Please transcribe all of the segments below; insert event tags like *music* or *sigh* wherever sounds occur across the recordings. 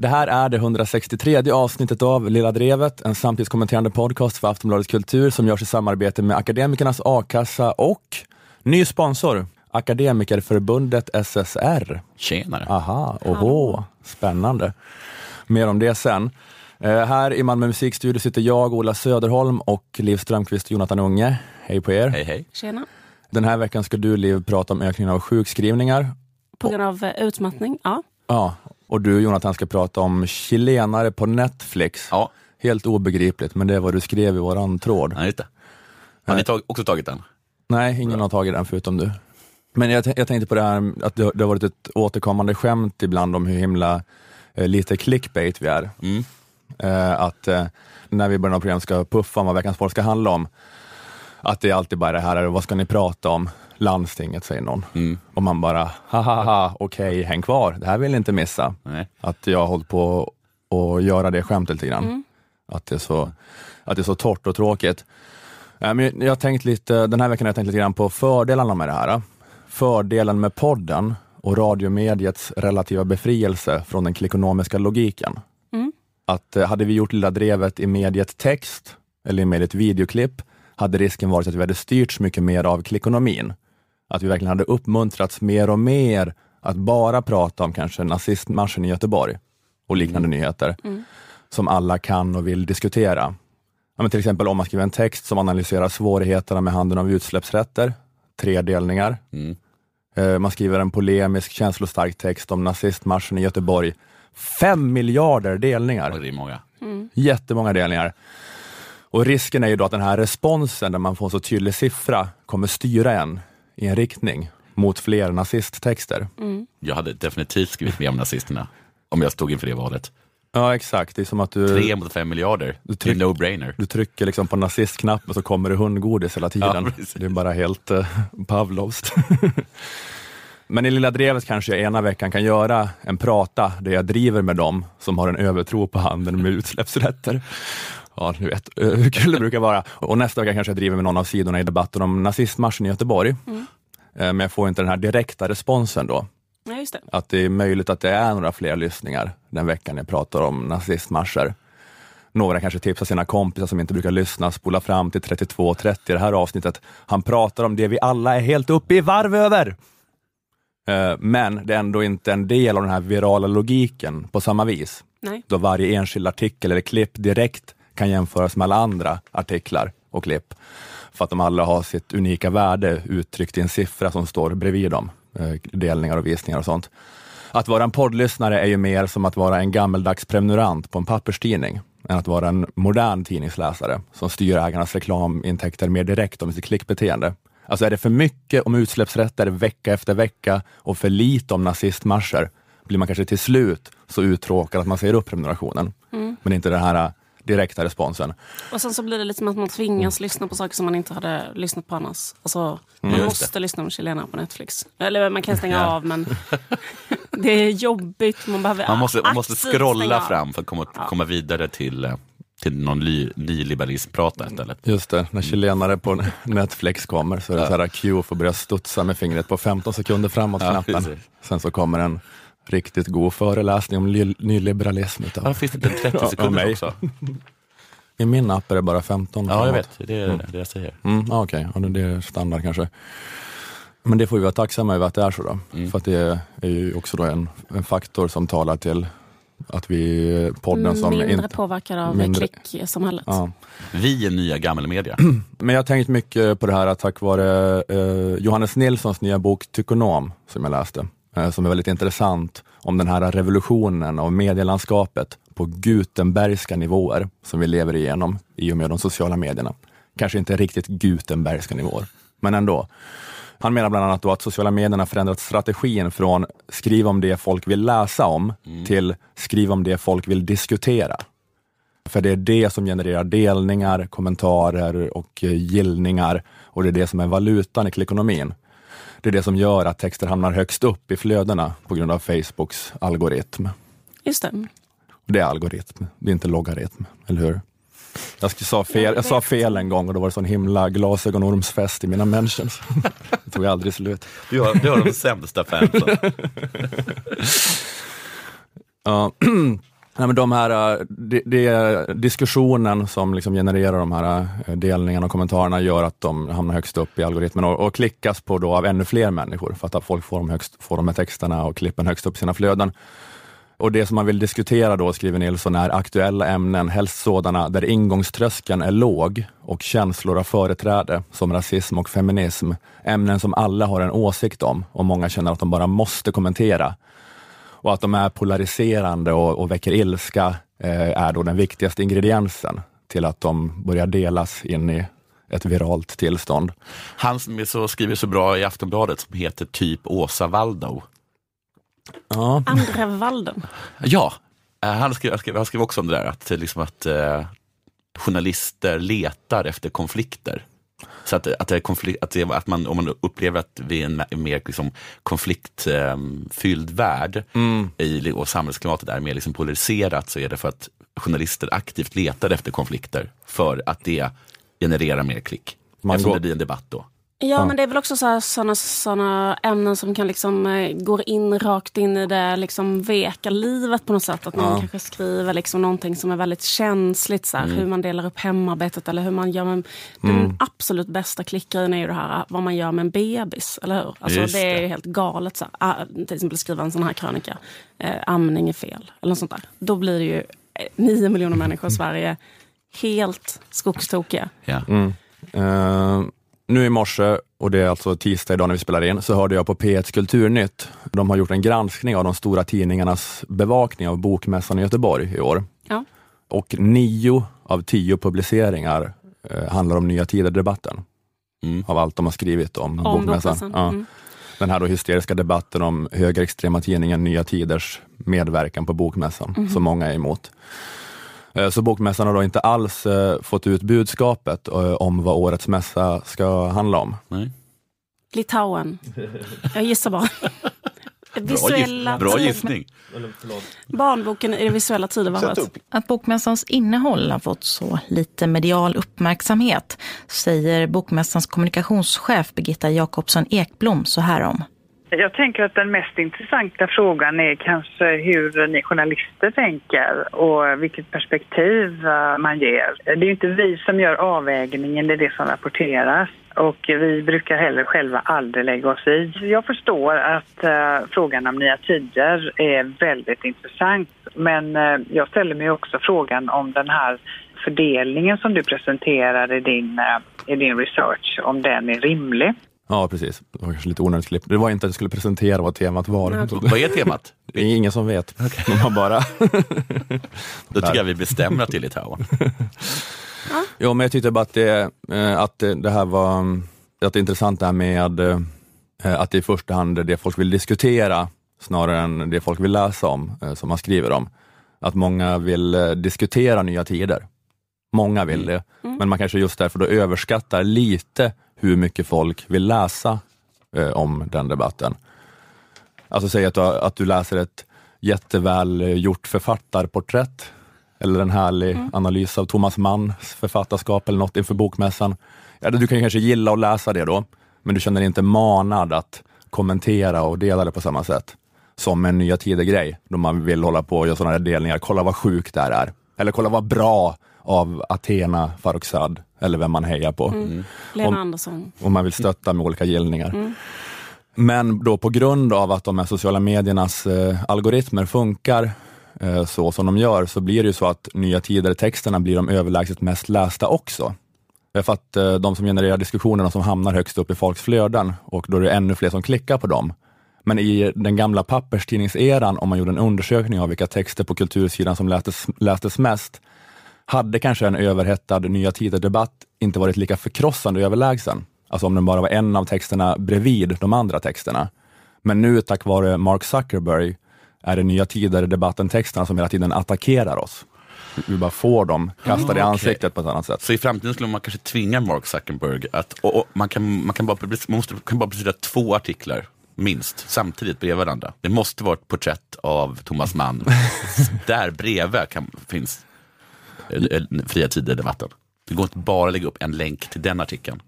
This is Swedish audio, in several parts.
Det här är det 163 avsnittet av Lilla Drevet, en samtidskommenterande podcast för Aftonbladets Kultur som görs i samarbete med Akademikernas A-kassa och ny sponsor, Akademikerförbundet SSR. Tjenare. Aha, oho, spännande. Mer om det sen. Eh, här i Malmö musikstudio sitter jag, Ola Söderholm och Liv Strömqvist och Jonathan Unge. Hej på er. Hej hej. Tjena. Den här veckan ska du Liv prata om ökningen av sjukskrivningar. På grund av eh, utmattning, ja. Ja, och du Jonathan ska prata om chilenare på Netflix. Ja, Helt obegripligt, men det är vad du skrev i våran tråd. ja, just det. Har ni tag, också tagit den? Nej, ingen har tagit den förutom du. Men jag, jag tänkte på det här att det, det har varit ett återkommande skämt ibland om hur himla eh, lite clickbait vi är. Mm. Eh, att eh, när vi i början av programmet ska puffa om vad veckans folk ska handla om, att det är alltid bara det här, vad ska ni prata om? Landstinget säger någon. Mm. Och man bara, ha ha ha, okej, häng kvar, det här vill ni inte missa. Nej. Att jag har hållit på att göra det skämtet lite grann. Att, det är så, att det är så torrt och tråkigt. Eh, Men jag har tänkt lite, den här veckan har jag tänkt lite grann på fördelarna med det här. Fördelen med podden och radiomediets relativa befrielse från den klikonomiska logiken. Mm. Att eh, hade vi gjort Lilla Drevet i mediet text eller i mediet videoklipp hade risken varit att vi hade styrts mycket mer av klikonomin. Att vi verkligen hade uppmuntrats mer och mer att bara prata om kanske nazistmarschen i Göteborg och liknande nyheter som alla kan och vill diskutera. Ja, men till exempel om man skriver en text som analyserar svårigheterna med handeln av utsläppsrätter, tre delningar. Mm. Eh, Man skriver en polemisk, känslostark text om nazistmarschen i Göteborg. Fem miljarder delningar! Och det är många. Jättemånga delningar. Och risken är ju då att den här responsen, där man får en så tydlig siffra, kommer styra en i en riktning mot fler nazisttexter. Jag hade definitivt skrivit mer om nazisterna om jag stod inför det valet. Ja, exakt. Det är som att du, Tre mot fem miljarder, det är tryck- no-brainer. du trycker liksom på nazistknappen så kommer det hundgodis hela tiden. Ja, det är bara helt uh, Pavlovskt. *laughs* Men i Lilla Drevet kanske jag ena veckan kan göra en prata där jag driver med dem som har en övertro på handeln med utsläppsrätter. Ja, du vet *laughs* hur kul det brukar vara. Och nästa vecka kanske jag driver med någon av sidorna i debatten om nazistmarschen i Göteborg. Eh, Men jag får inte den här direkta responsen då. ja, just det. Att det är möjligt att det är några fler lyssningar den veckan jag pratar om nazistmarscher. Några kanske tipsar sina kompisar som inte brukar lyssna, spola fram till 32.30 i det här avsnittet. Han pratar om det vi alla är helt uppe i varv över. Eh, Men det är ändå inte en del av den här virala logiken på samma vis. Nej. Då varje enskild artikel eller klipp direkt kan jämföras med alla andra artiklar och klipp. För att de alla har sitt unika värde uttryckt i en siffra som står bredvid dem. Eh, Delningar och visningar och sånt. Att vara en poddlyssnare är ju mer som att vara en gammeldags prenumerant på en papperstidning än att vara en modern tidningsläsare som styr ägarnas reklamintäkter mer direkt om sitt klickbeteende. Alltså är det för mycket om utsläppsrätter vecka efter vecka och för lite om nazistmarscher blir man kanske till slut så uttråkad att man säger upp prenumerationen. Men inte den här direkta responsen. Och sen så blir det lite som att man tvingas lyssna på saker som man inte hade lyssnat på annars. Alltså, man Just måste lyssna på chilenare på Netflix. Eller man kan stänga Ja. av men *laughs* det är jobbigt. Man behöver Man måste, man måste scrolla fram för att komma, komma vidare till, eh, till någon nyliberalism-prata istället. Just det, när chilenare på Netflix kommer så är det så här Q får börja studsa med fingret på 15 sekunder framåt Ja, knappen. precis. Sen så kommer en riktigt god föreläsning om nyliberalism. Utav. Ja, finns det inte en 30 Ja, av sekunder mig. också? I min app är det bara 15 Ja, jag vet. Det är det jag säger. Mm, Okej, ja, det är standard kanske. Men det får vi vara tacksamma över att det är så då. Mm. För att det är ju också då en, en faktor som talar till att vi, podden som Mindre inte... påverkad av mindre- klicksamhället. Ja. Vi är nya gammelmedia. *clears throat* Men jag har tänkt mycket på det här att tack vare eh, Johannes Nilssons nya bok Tykonom, som jag läste, som är väldigt intressant om den här revolutionen av medielandskapet på Gutenbergska nivåer som vi lever igenom i och med de sociala medierna. Kanske inte riktigt Gutenbergska nivåer, men ändå. Han menar bland annat att sociala medierna förändrat strategin från skriv om det folk vill läsa om till skriv om det folk vill diskutera. För det är det som genererar delningar, kommentarer och eh, gillningar och det är det som är valutan i klickonomin. Det är det som gör att texter hamnar högst upp i flödena på grund av Facebooks algoritm. Just det. Det är algoritm, det är inte logaritm, eller hur? Jag, sa fel, jag sa fel en gång och då var det sån himla glasögonormsfest i mina mentions. *laughs* Det tog aldrig slut. Du har, du har de sämsta fansen. *laughs* Ja. *clears throat* *clears throat* Nej, men de här, eh, de, de, diskussionen som liksom genererar de här eh, delningarna och kommentarerna gör att de hamnar högst upp i algoritmen och, och klickas på då av ännu fler människor för att folk får de, högst, får de här texterna och klippen högst upp i sina flöden. Och det som man vill diskutera då, skriver Nilsson, är aktuella ämnen, helst sådana där ingångströskeln är låg och känslor har företräde, som rasism och feminism. Ämnen som alla har en åsikt om och många känner att de bara måste kommentera. Och att de är polariserande och, och väcker ilska eh, är då den viktigaste ingrediensen till att de börjar delas in i ett viralt tillstånd. Han som är så, skriver så bra i Aftonbladet som heter typ Åsa Waldau. Ja. Andra Walden. *laughs* Ja, eh, han skrev, han skrev, han skrev också om det där att, liksom att eh, journalister letar efter konflikter. Så att, att, det konflikt, att, det, att man, om man upplever att vi är en mer liksom, konfliktfylld värld Mm. i, och samhällsklimatet är mer liksom polariserat så är det för att journalister aktivt letar efter konflikter för att det genererar mer klick. Man Eftersom går- det blir en debatt då. Ja, men det är väl också så här, såna, ämnen som kan liksom eh, gå in rakt in i det liksom veka livet på något sätt. Att någon kanske skriver liksom någonting som är väldigt känsligt. Så här, Hur man delar upp hemarbetet eller hur man gör med... Den absolut bästa klickgrejen är ju det här vad man gör med en bebis. Eller hur? Alltså, Just det är ju helt galet. Så här, ah, till exempel skriva en sån här krönika. Eh, amning är fel. Eller något sånt där. Då blir det ju eh, nio miljoner människor i Sverige helt skogstokiga. Ja. Eh, nu i morse, och det är alltså tisdag idag när vi spelar in, så hörde jag på P1 Kulturnytt. De har gjort en granskning av de stora tidningarnas bevakning av Bokmässan i Göteborg i år. Ja. Och nio av tio publiceringar eh, handlar om Nya Tider-debatten. Mm. Av allt de har skrivit om, Om Bokmässan. Ja. Mm. Den här då hysteriska debatten om högerextrema tidningen Nya Tiders medverkan på Bokmässan, Mhm. som många är emot. Eh, Så Bokmässan har då inte alls eh, fått ut budskapet eh, om vad årets mässa ska handla om. Nej. Litauen. Jag gissar bara. Bra, Visuella giss, bra gissning. Barnboken i det visuella tidevarvet. Att bokmässans innehåll har fått så lite medial uppmärksamhet säger bokmässans kommunikationschef Birgitta Jakobsson Ekblom så här om. Jag tänker att den mest intressanta frågan är kanske hur ni journalister tänker och vilket perspektiv eh, man ger. Det är ju inte vi som gör avvägningen, det är det som rapporteras. Och vi brukar heller själva aldrig lägga oss i. Jag förstår att eh, frågan om nya tider är väldigt intressant. Men eh, jag ställer mig också frågan om den här fördelningen som du presenterar i din, i din research, om den är rimlig. Ja, precis. Det var kanske lite onödigt klipp. Det var inte att jag skulle presentera vad temat var. Nej, Vad är temat? Det är ingen som vet. De har bara... *laughs* Då tycker jag vi bestämmer att det är Litauen. Jo, men jag tyckte bara att det, eh, att det, här var att det är intressant det här med eh, att det i första hand är det folk vill diskutera snarare än det folk vill läsa om, eh, som man skriver om. Att många vill diskutera nya tider. Många vill det, men man kanske just därför då överskattar lite hur mycket folk vill läsa eh, om den debatten. Alltså säg att du, att du läser ett jätteväl gjort författarporträtt eller en härlig analys av Thomas Manns författarskap eller något inför bokmässan. Ja, du kan kanske gilla att läsa det då, men du känner dig inte manad att kommentera och dela det på samma sätt som en Nya Tider-grej, då man vill hålla på och göra sådana här delningar. Kolla vad sjukt det här är. Eller kolla vad bra av Athena Farrokhzad, eller vem man hejar på. Lena Om- Andersson. Och man vill stötta med olika gillningar. Men då på grund av att de här sociala mediernas eh, algoritmer funkar eh, så som de gör, så blir det ju så att Nya Tider-texterna blir de överlägset mest lästa också. För att eh, de som genererar diskussionerna som hamnar högst upp i folks flöden och då är det ännu fler som klickar på dem. Men i den gamla papperstidningseran, om man gjorde en undersökning av vilka texter på kultursidan som lästes, lästes mest, hade kanske en överhettad Nya Tider-debatt inte varit lika förkrossande överlägsen. Alltså om den bara var en av texterna bredvid de andra texterna. Men nu tack vare Mark Zuckerberg är det Nya Tider-debatten-texterna som hela tiden attackerar oss. Vi bara får dem kastade i okej. ansiktet på ett annat sätt. Så i framtiden skulle man kanske tvinga Mark Zuckerberg att, och, och man, kan, man, kan bara, man måste, kan bara publicera två artiklar, minst, samtidigt bredvid varandra. Det måste vara ett porträtt av Thomas Mann. *laughs* Där bredvid kan, finns Fria Tider-debatten. Det går inte bara att lägga upp en länk till den artikeln.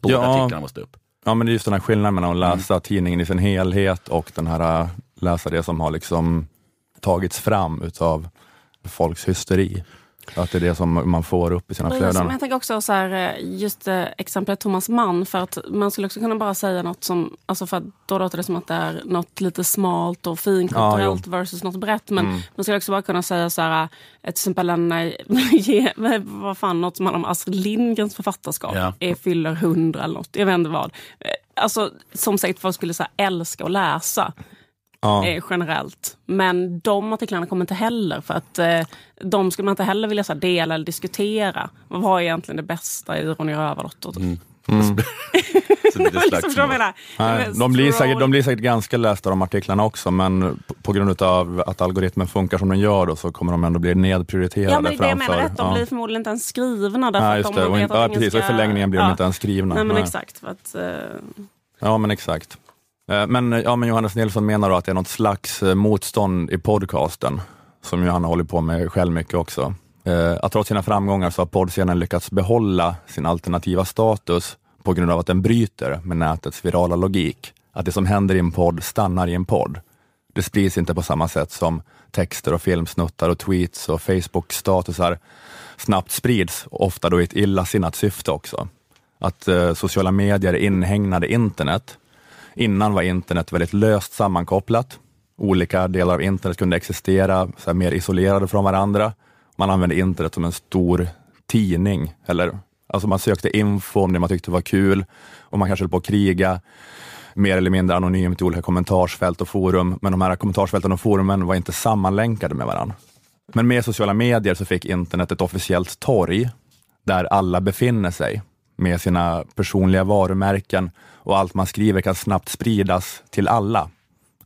Båda Ja. artiklarna måste upp. Ja, men det är just den här skillnaden mellan att läsa tidningen i sin helhet och den här äh, läsa det som har liksom tagits fram utav folks hysteri. Att det är det som man får upp i sina Precis, flöden. jag tänker också så här, eh, just eh, exemplet Thomas Mann, för att man skulle också kunna bara säga något som, alltså för då låter det som att det är något lite smalt och finkulturellt versus något brett. Men man skulle också bara kunna säga så här, till exempel en, eh, *laughs* ge- vad fan, något som handlar om Astrid Lindgrens författarskap, Ja. är fyller hundra eller något, jag vet inte vad. Alltså, som sagt, folk skulle så älska att läsa Ja. eh, generellt. Men de artiklarna kommer inte heller för att eh, de skulle man inte heller vilja så här, dela eller diskutera. Vad var egentligen det bästa i Ronja Rövardotter? Mm. *laughs* Mm. Det liksom? Nej, de, blir säkert, de blir säkert ganska lästa de artiklarna också, men på, på grund av att algoritmen funkar som den gör då, så kommer de ändå bli nedprioriterade Ja, men det är det jag menar, att de ja. blir förmodligen inte ens skrivna. Därför att just de det. Och in, att ja, precis. Och i ska- förlängningen blir de ja. inte ens skrivna. Nej, men Nej. exakt. Att, eh, Ja, men exakt. Eh, men, eh, ja, men Johannes Nilsson menar då att det är något slags eh, motstånd i podcasten, som ju han håller på med själv mycket också. Eh, Att trots sina framgångar så har poddscenen lyckats behålla sin alternativa status på grund av att den bryter med nätets virala logik. Att det som händer i en podd stannar i en podd. Det sprids inte på samma sätt som texter och filmsnuttar och tweets och Facebook-statusar snabbt sprids, ofta då i ett illasinnat syfte också. Att eh, sociala medier inhägnade internet. Innan var internet väldigt löst sammankopplat. Olika delar av internet kunde existera så här, mer isolerade från varandra. Man använde internet som en stor tidning. Eller, alltså man sökte info om det man tyckte var kul och man kanske höll på att kriga mer eller mindre anonymt i olika kommentarsfält och forum. Men de här kommentarsfälten och forumen var inte sammanlänkade med varandra. Men med sociala medier så fick internet ett officiellt torg där alla befinner sig med sina personliga varumärken och allt man skriver kan snabbt spridas till alla.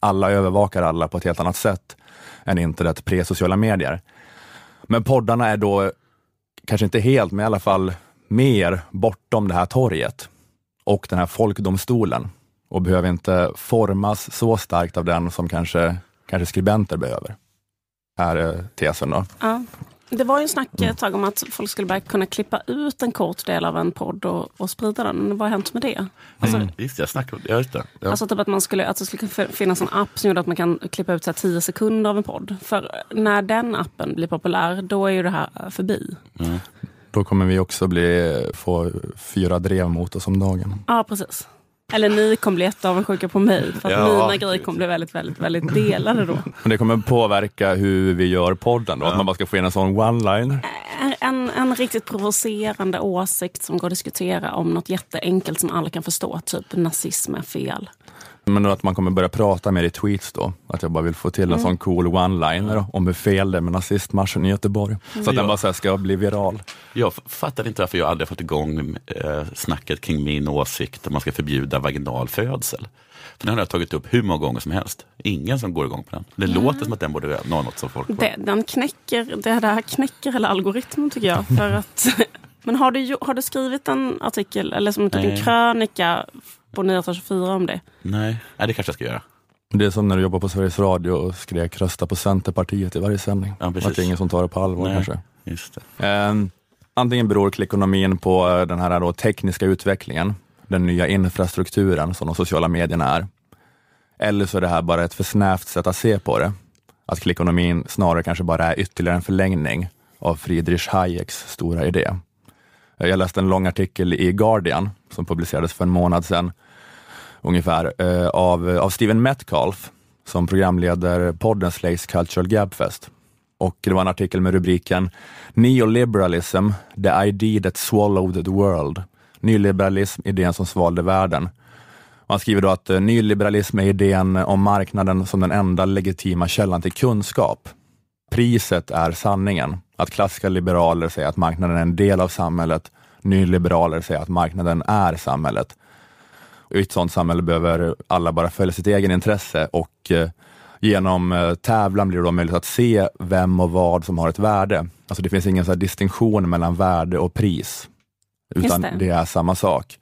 Alla övervakar alla på ett helt annat sätt än internet pre-sociala medier. Men poddarna är då, kanske inte helt, men i alla fall mer bortom det här torget och den här folkdomstolen och behöver inte formas så starkt av den som kanske, kanske skribenter behöver. Här är tesen då. ja. Det var ju en snack Mm. ett tag om att folk skulle börja kunna klippa ut en kort del av en podd och, och sprida den. Vad har hänt med det? Alltså, Mm, Just jag snackade om det. Ja. Alltså typ att, man skulle, att det skulle finnas en app som gjorde att man kan klippa ut så 10 sekunder av en podd. För när den appen blir populär, då är ju det här eh, förbi. Då kommer vi också bli, få fyra drev mot oss om dagen. Ja, precis. Eller ni kommer bli jätteavundsjuka på mig. För att Ja, mina precis. grejer kommer bli väldigt, väldigt, väldigt delade då. Men det kommer påverka hur vi gör podden då, att man bara ska få in en sån one-liner. En, en riktigt provocerande åsikt som går att diskutera om något jätteenkelt som alla kan förstå. Typ nazism är fel. Men att man kommer börja prata mer i tweets då, att jag bara vill få till en sån cool one-liner om hur fel det är med nazistmarschen i Göteborg. Så att den Ja. bara så här ska bli viral. Jag fattar inte varför jag aldrig fått igång eh, snacket kring min åsikt om man ska förbjuda vaginal födsel. För den har jag tagit upp hur många gånger som helst. Ingen som går igång på den. Det låter som att den borde vara något som folk... Det, den knäcker, det där knäcker hela algoritmen tycker jag. För att, *laughs* men har du, har du skrivit en artikel eller som typ en Nej. krönika på Nyheter 24 om det? Nej, Nej, det kanske jag ska göra. Det är som när du jobbar på Sveriges Radio och skrek rösta på Centerpartiet i varje sändning. Ja, precis. att det är ingen som tar det på allvar Nej. kanske. Just det. Eh, antingen beror klickonomin på eh, den här då tekniska utvecklingen, den nya infrastrukturen som de sociala medierna är. Eller så är det här bara ett för snävt sätt att se på det. Att klickonomin snarare kanske bara är ytterligare en förlängning av Friedrich Hayeks stora idé. Jag läste en lång artikel i Guardian som publicerades för en månad sedan ungefär eh, av, av Steven Metcalf som programleder podden Slays Cultural Gabfest. Och det var en artikel med rubriken Neoliberalism, the idea that swallowed the world. Nyliberalism, idén som svalde världen. Man han skriver då att eh, nyliberalism är idén om marknaden som den enda legitima källan till kunskap. Priset är sanningen. Att klassiska liberaler säger att marknaden är en del av samhället. Nyliberaler säger att marknaden är samhället. Och I ett sådant samhälle behöver alla bara följa sitt egen intresse och eh, genom eh, tävlan blir det då möjligt att se vem och vad som har ett värde. Alltså det finns ingen så distinktion mellan värde och pris, utan det. det. är samma sak.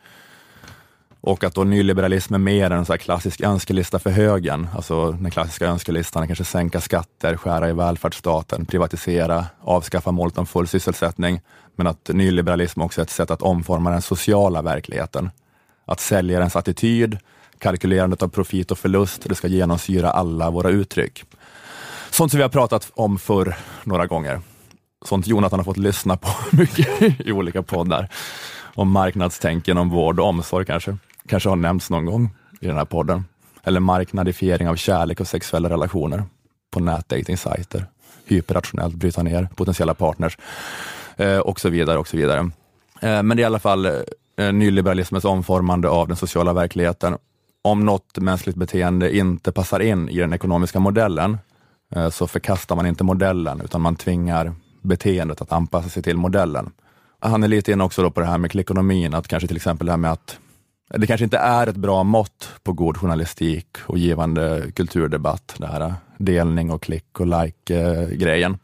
Och att då nyliberalism är mer en så klassisk önskelista för högern. Alltså den klassiska önskelistan är kanske sänka skatter, skära i välfärdsstaten, privatisera, avskaffa målet om full sysselsättning. Men att nyliberalism också är ett sätt att omforma den sociala verkligheten. Att säljarens attityd, kalkylerandet av profit och förlust, det ska genomsyra alla våra uttryck. sånt som vi har pratat om för några gånger. Sånt Jonathan har fått lyssna på *laughs* mycket i olika poddar. Om marknadstänken, om vård och omsorg kanske. Kanske har nämnts någon gång i den här podden. Eller marknadifiering av kärlek och sexuella relationer på nätdatingsajter. Hyperrationellt bryta ner potentiella partners eh, och så vidare. och så vidare. Eh, men det är i alla fall eh, Eh, nyliberalismens omformande av den sociala verkligheten. Om något mänskligt beteende inte passar in i den ekonomiska modellen eh, så förkastar man inte modellen utan man tvingar beteendet att anpassa sig till modellen. Han är lite inne också då på det här med klickonomin, att kanske till exempel det här med att det kanske inte är ett bra mått på god journalistik och givande kulturdebatt, det här delning och klick och like-grejen. Eh,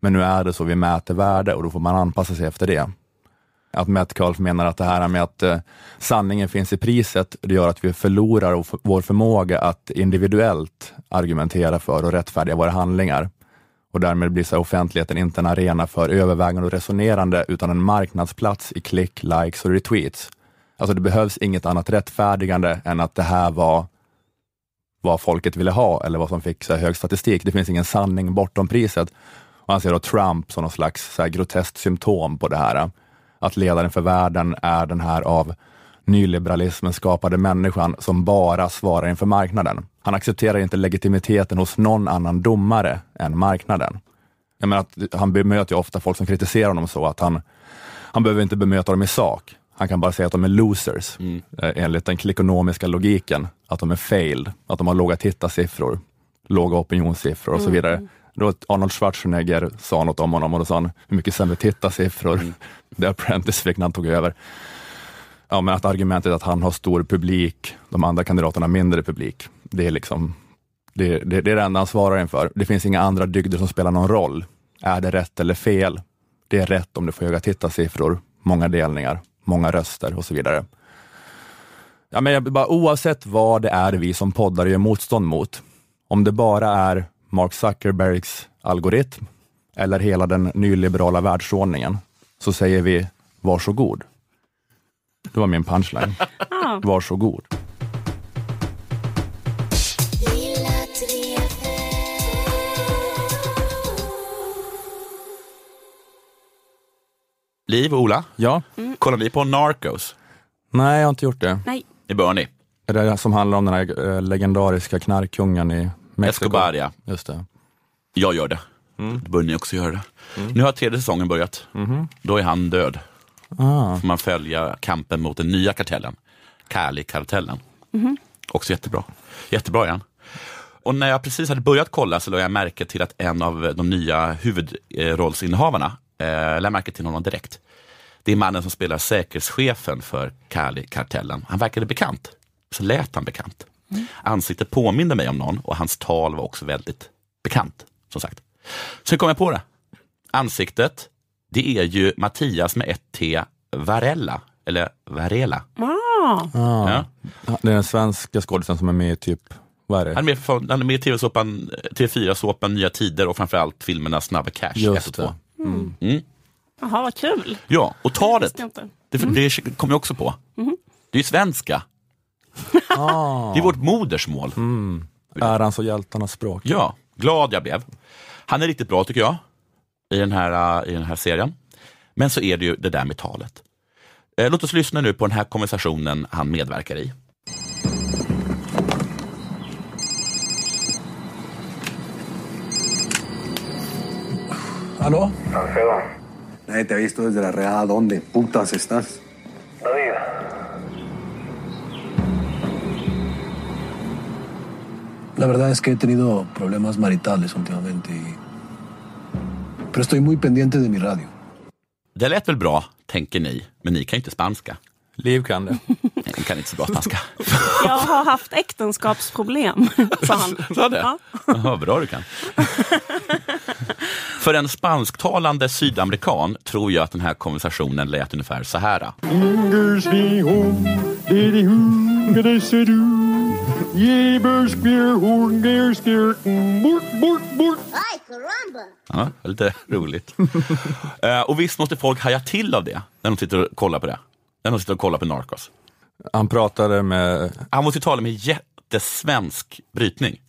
Men nu är det så vi mäter värde och då får man anpassa sig efter det. Att Metcalf menar att det här med att eh, sanningen finns i priset, det gör att vi förlorar vår förmåga att individuellt argumentera för och rättfärdiga våra handlingar. Och därmed blir så offentligheten inte en arena för övervägande och resonerande, utan en marknadsplats i klick, likes och retweets. Alltså det behövs inget annat rättfärdigande än att det här var vad folket ville ha eller vad som fick så hög statistik. Det finns ingen sanning bortom priset. Och han ser då Trump som någon slags så här groteskt symptom på det här. Att ledaren för världen är den här av nyliberalismen skapade människan som bara svarar inför marknaden. Han accepterar inte legitimiteten hos någon annan domare än marknaden. Jag menar att han bemöter ju ofta folk som kritiserar honom så att han, han behöver inte bemöta dem i sak. Han kan bara säga att de är losers mm. Eh, enligt den klickonomiska logiken. Att de är failed, att de har låga tittarsiffror, låga opinionssiffror och så mm. vidare. Mm. Då Arnold Schwarzenegger sa något om honom och då sa han, hur mycket sämre tittarsiffror mm. *laughs* The Apprentice fick när han tog över. Ja, men att argumentet att han har stor publik, de andra kandidaterna mindre publik, det är liksom det, det, det är det enda han svarar inför. Det finns inga andra dygder som spelar någon roll. Är det rätt eller fel? Det är rätt om du får höga tittarsiffror, många delningar, många röster och så vidare. Ja, men bara, oavsett vad det är vi som poddare gör motstånd mot, om det bara är Mark Zuckerbergs algoritm eller hela den nyliberala världsordningen, så säger vi varsågod. Det var min punchline. *laughs* Varsågod. Liv och Ola, ja? Mm. kollar ni på Narcos? Nej, jag har inte gjort det. Nej. Det bör ni. Är det som handlar om den här eh, legendariska knarkkungen i? Escobar, ja. Just det. Jag gör det. Mm. Då bör ni också göra det. Mm. Nu har tredje säsongen börjat. Mm. Då är han död. Ah. får man följa kampen mot den nya kartellen, Cali-kartellen. Mm. Också jättebra. Jättebra han. Och när jag precis hade börjat kolla så lade jag märke till att en av de nya huvudrollsinnehavarna eh, lade märke till honom direkt. Det är mannen som spelar säkerhetschefen för Cali-kartellen. Han verkade bekant. Så lät han bekant. Mm. Ansiktet påminde mig om någon och hans tal var också väldigt bekant. Som sagt. Så kom jag på det. Ansiktet, det är ju Mattias med ett T Varella. Eller Varela. Ah. Ja. Det är den svenska skådisen som är med i typ vad är det? Han är med, för, han är med i TV-såpan, TV4-såpan Nya Tider och framförallt filmerna Snabba Cash Just 1 och 2. Mm. Mm. Jaha, vad kul. Ja, och talet, det, mm. det kom jag också på. Mm. Det är ju svenska. *laughs* Ah. Det är vårt modersmål. Mm. Ärans och hjältarnas språk. Ja, glad jag blev. Han är riktigt bra tycker jag, i den här, i den här serien. Men så är det ju det där med talet. Eh, låt oss lyssna nu på den här konversationen han medverkar i. Alfredo. Nadie te ha visto desde la reada. ¿Dónde putas estás? David. La verdad es que he tenido problemas maritales últimamente y... Pero estoy muy pendiente de mi radio. Det lät väl bra, tänker ni, men ni kan inte spanska. Liv kan det. Hon kan inte så bra spanska. Jag har haft äktenskapsproblem, sa han. Sa det? Ja. Jaha, bra du kan. För en spansktalande sydamerikan tror jag att den här konversationen lät ungefär så här. Ja, lite roligt. uh, *laughs* och visst måste folk haja till av det när de sitter och kollar på det. När de sitter och kollar på Narcos. Han pratade med... Han måste tala med jättesvensk brytning,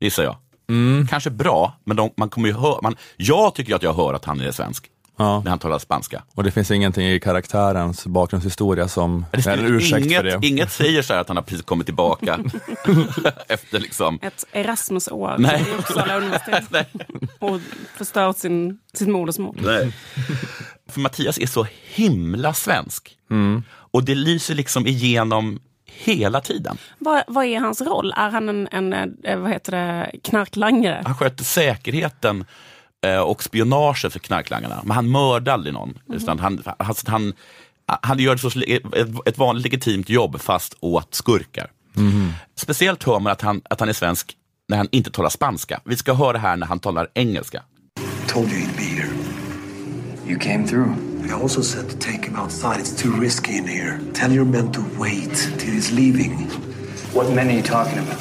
gissar jag. Kanske bra, men de, man kommer ju höra, man, jag tycker att jag hör att han är svensk Ja. när han talar spanska. Och det finns ingenting i karaktärens bakgrundshistoria som Det är en ursäkt inget, för det. inget säger så här att han har precis kommit tillbaka *laughs* efter liksom Ett Erasmusår Nej. i Uppsala universitet. *laughs* Nej. och förstört sin, sitt modersmål. Nej. För Mattias är så himla svensk. Och det lyser liksom igenom hela tiden. Vad, vad är hans roll? Är han en, en eh, vad heter det, knarklangare? Han sköter säkerheten och spionaget för knarklangarna. Men han mördar aldrig någon. Utan han, han, han, han gör ett, så, ett, vanligt legitimt jobb fast åt skurkar. Speciellt hör man att han, att han är svensk när han inte talar spanska. Vi ska höra här när han talar engelska. Told you he'd be here. You came through. I also said to take him outside. It's too risky in here. Tell your men to wait till he's leaving. What men are you talking about?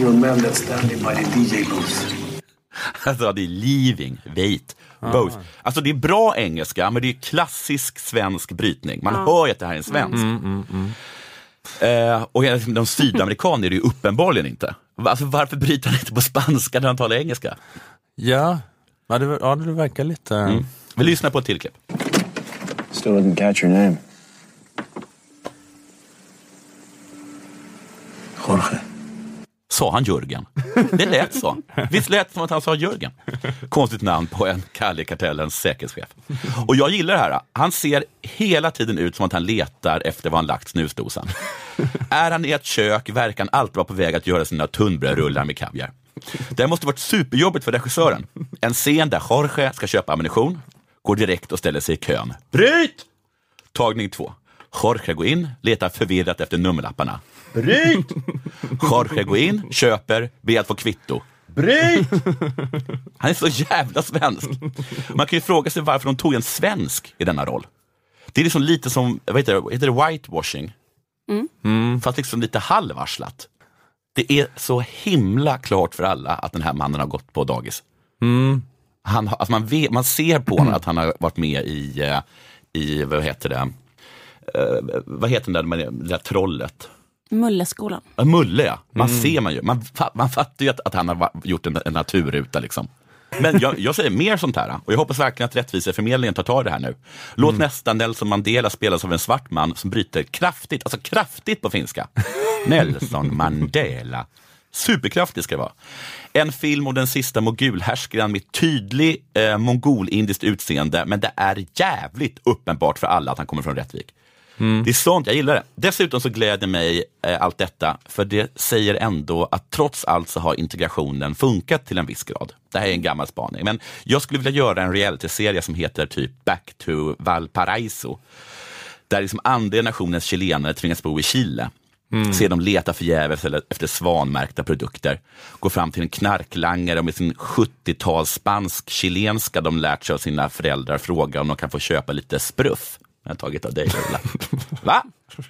Your men that's standing by the DJ booth. *laughs* Alltså det är leaving, wait, both. Alltså det är bra engelska, men det är klassisk svensk brytning. Man hör ju att det här är en svensk. Eh, och de sydamerikaner är det ju uppenbarligen inte. Alltså, varför bryter han inte på spanska när han talar engelska? Ja, ja, det, ja, det verkar lite... Mm. Vi lyssnar på ett till klipp. Still didn't catch your name. Jorge. Sa han Jörgen? Det lät så. Visst lät det som att han sa Jörgen? Konstigt namn på en Kalle Kartellens säkerhetschef. Och jag gillar det här. Han ser hela tiden ut som att han letar efter var han lagt snusdosan. Är han i ett kök verkar han alltid vara på väg att göra sina tunnbrödsrullar med kaviar. Det här måste varit superjobbigt för regissören. En scen där Jorge ska köpa ammunition, går direkt och ställer sig i kön. Bryt! Tagning två. Jorge går in, letar förvirrat efter nummerlapparna. Bryt! Jorge går in, köper, ber att få kvitto. Bryt! Han är så jävla svensk. Man kan ju fråga sig varför de tog en svensk i denna roll. Det är liksom lite som, vad heter det, heter det whitewashing? Mm. Fast liksom lite halvarslat. Det är så himla klart för alla att den här mannen har gått på dagis. Han, har- alltså man, vet, man ser på honom att han har varit med i, eh, i vad heter det, Eh, vad heter den där, det där trollet? Mulleskolan. Ja, Mulle ja, man ser man ju. Man, fa- man fattar ju att, att han har va- gjort en, en naturruta liksom. Men jag, jag säger mer sånt här och jag hoppas verkligen att Rättviseförmedlingen tar tag i det här nu. Låt nästa Nelson Mandela spelas av en svart man som bryter kraftigt, alltså kraftigt på finska. Nelson Mandela. Superkraftig ska det vara. En film om den sista mogulhärskaren med tydlig eh, mongolindiskt utseende, men det är jävligt uppenbart för alla att han kommer från Rättvik. Det är sånt, jag gillar det. Dessutom så gläder mig eh, allt detta, för det säger ändå att trots allt så har integrationen funkat till en viss grad. Det här är en gammal spaning, men jag skulle vilja göra en realityserie som heter typ Back to Valparaiso. Där liksom andra nationens chilenare tvingas bo i Chile. Se dem leta förgäves efter svanmärkta produkter. Gå fram till en knarklangare och med sin 70-tals spansk-chilenska de lärt sig av sina föräldrar fråga om de kan få köpa lite spruff. Jag har tagit av dig Ulla. Va?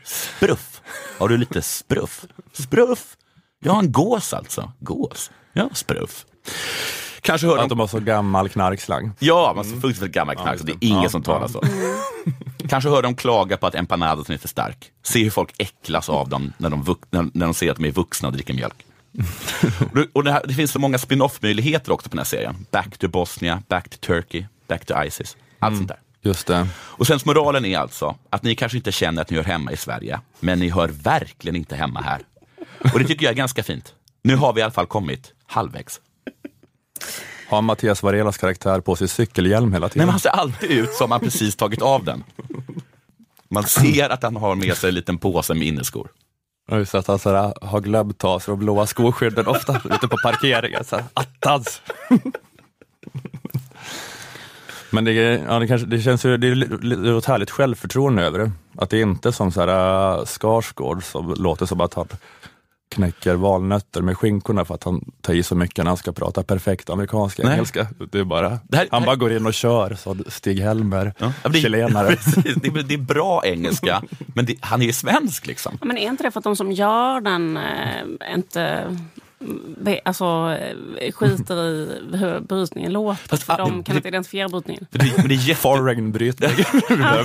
Spruff? Har du lite spruff? Spruff? Ja, en gås alltså. Gås? Ja, spruff. Kanske hör Att de har så gammal knarkslang. Ja, man mm. fullständigt gammal knark, så det är ingen Ja, som talar ja. så. Kanske hör de klaga på att empanadas är för stark. Se hur folk äcklas av dem när de, när, de ser att de är vuxna och dricker mjölk. Och- det, här, det finns så många spin-off-möjligheter också på den här serien. Back to Bosnia, Back to Turkey, Back to Isis. Allt sånt där. Just det. Och sen moralen är alltså att ni kanske inte känner att ni hör hemma i Sverige, men ni hör verkligen inte hemma här. Och det tycker jag är ganska fint. Nu har vi i alla fall kommit halvvägs. Har Mattias Varelas karaktär på sig cykelhjälm hela Nej, tiden? men han ser alltid ut som han precis tagit av den. Man ser att han har med sig en liten påse med inneskor. Just att han så här, har glömt ta sig de blåa skoskydden ofta ute på parkeringen. Så här, attans! Men det, är- ja, det, kanske, det känns ju, det är ett härligt självförtroende över det. Att det är inte som så här, äh, Skarsgård som låter som att han knäcker valnötter med skinkorna för att han tar i så mycket när han ska prata perfekt amerikanska Nej. engelska. Det är bara, Det här- han här- bara går in och kör, så Stig-Helmer, Ja, chilenare. *laughs* Precis, det, är- det är bra engelska, *laughs* men det, han är ju svensk liksom. Ja, Men är inte det för att de som gör den eh, inte alltså, skiter i hur brytningen låter? Fast, För ah, de kan det- inte identifiera brytningen. Men det, men det är jätte, Foreign-brytning.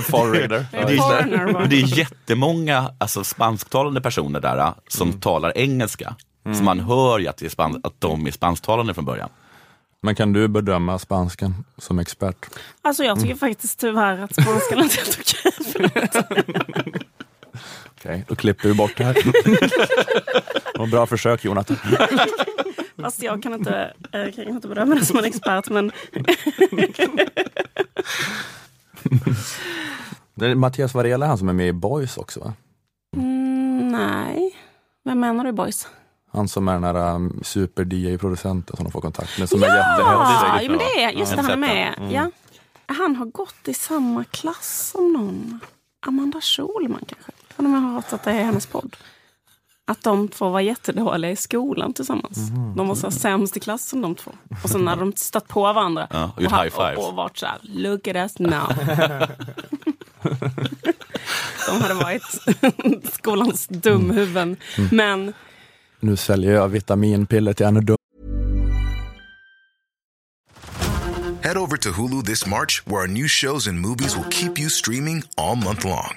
Foreigner. *laughs* Det är det foreigner är, bara. men det är jättemånga alltså, spansktalande personer där som talar engelska. Så man hör ju att, det är span- att de är spansktalande från början. Men kan du bedöma spanskan som expert? Alltså jag tycker faktiskt tyvärr att spanskan är helt okej. *laughs* Okej, då klipper vi bort det här. *laughs* Vad bra försök Jonathan. *laughs* Fast jag kan inte, jag kan inte bedöma det som en expert. Men *laughs* Det är Mattias Varela han som är med i Boys också va? mm, nej. Vem menar du boys? Han som är den här um, super-DJ-producenten som de får kontakt med som är Ja, jättehälsig. ja men det är just Ja. det, han är med. Mm. Ja. Han har gått i samma klass som någon. Amanda Schulman kanske? Har de hört att det är hennes podd? Att de två var jättedåliga i skolan tillsammans. Mm. De var så sämst i klassen de två. Och sen hade de stött på varandra. Ja, och high fives. och, och varit så här, look at us now. *laughs* de hade varit *laughs* skolans dumhuvuden. Mm. Men Nu säljer jag vitaminpiller till Anna Dum. Head over to Hulu this March, where our new shows and movies will keep you streaming all month long.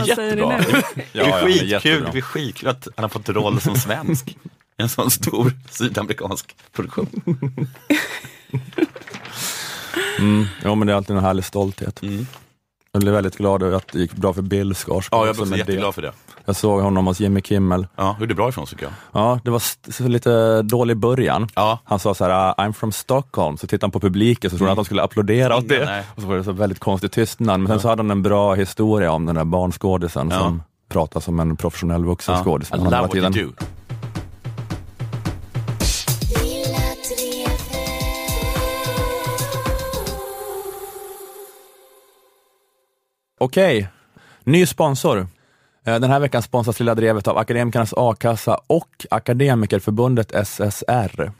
Han är jättebra. nu? Det *laughs* är Ja, ja, *laughs* skitkul, jättebra. det är skitkul att han har fått roll som svensk. *laughs* En sån stor sydamerikansk produktion. Ja, men det är alltid en härlig stolthet. Jag blev väldigt glad över att det gick bra för Bill Skarsgård. Ja, jag blev också jätteglad det. för det. Jag såg honom hos Jimmy Kimmel. Ja, gjorde bra ifrån sig tycker jag. Ja, det var lite dålig början. Ja. Han sa så här, "Ah, I'm from Stockholm, så tittade han på publiken så trodde han att de skulle applådera åt det. Nej. Och så var det så väldigt konstig tystnad. Men sen så hade han en bra historia om den där barnskådisen Ja. som pratar som en professionell vuxen Ja. skådis. I love what you do. Okej, ny sponsor. Eh, den här veckan sponsras Lilla Drevet av Akademikernas A-kassa och Akademikerförbundet SSR.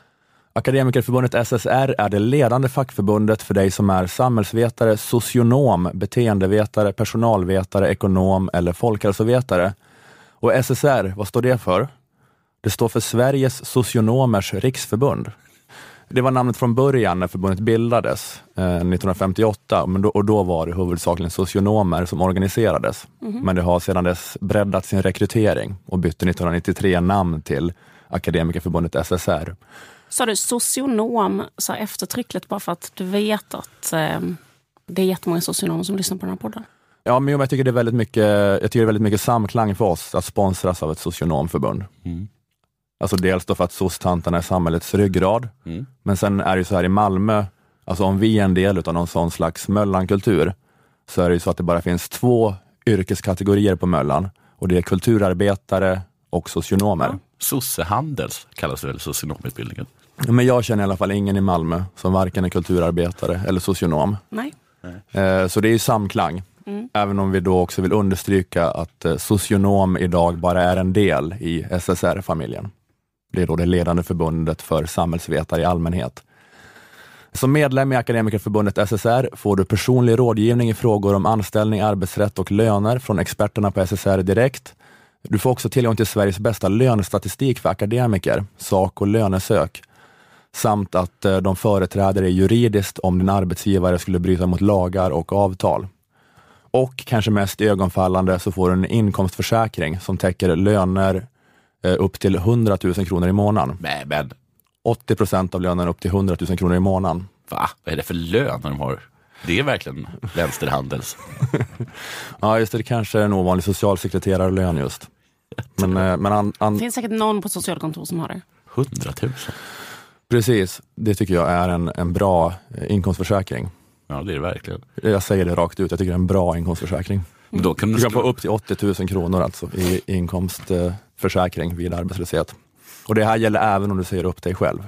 Akademikerförbundet SSR är det ledande fackförbundet för dig som är samhällsvetare, socionom, beteendevetare, personalvetare, ekonom eller folkhälsovetare. Och SSR, vad står det för? Det står för Sveriges socionomers riksförbund. Det var namnet från början när förbundet bildades eh, 1958 men då, och då var det huvudsakligen socionomer som organiserades. Men det har sedan dess breddat sin rekrytering och bytte 1993 namn till Akademikerförbundet SSR. Sa du socionom så eftertryckligt bara för att du vet att eh, det är jättemånga socionomer som lyssnar på den här podden? Ja, men jag tycker det är väldigt mycket, jag tycker det är väldigt mycket samklang för oss att sponsras av ett socionomförbund. Mm. Alltså dels då för att soc-tanterna är samhällets ryggrad, Mm. men sen är det ju så här i Malmö, alltså om vi är en del av någon sån slags Möllankultur, så är det ju så att det bara finns två yrkeskategorier på Möllan och det är kulturarbetare och socionomer. Sossehandels kallas väl socionomutbildningen. Men jag känner i alla fall ingen i Malmö som varken är kulturarbetare eller socionom. Nej. Eh, Så det är ju samklang. Även om vi då också vill understryka att eh, socionom idag bara är en del i SSR-familjen. Det är då det ledande förbundet för samhällsvetare i allmänhet. Som medlem i Akademikerförbundet SSR får du personlig rådgivning i frågor om anställning, arbetsrätt och löner från experterna på SSR direkt. Du får också tillgång till Sveriges bästa lönestatistik för akademiker, sak och lönesök, samt att eh, de företräder dig juridiskt om din arbetsgivare skulle bryta mot lagar och avtal. Och kanske mest ögonfallande så får du en inkomstförsäkring som täcker löner upp till 100 000 kronor i månaden. Men, men 80 procent av lönen upp till 100 000 kronor i månaden. va? Vad är det för lön de har? Det är verkligen vänsterhandels. *laughs* Ja, just det, det kanske är en ovanlig socialsekreterarlön just. Men, eh, men an, Det an, finns säkert någon på socialkontor som har det. 100 000. precis, det tycker jag är en, en bra eh, inkomstförsäkring. Ja, det är det verkligen. Jag säger det rakt ut, jag tycker det är en bra inkomstförsäkring. Men då kan du, Du kan få upp till 80 000 kronor alltså i inkomstförsäkring vid arbetslöshet. Och det här gäller även om du säger upp dig själv.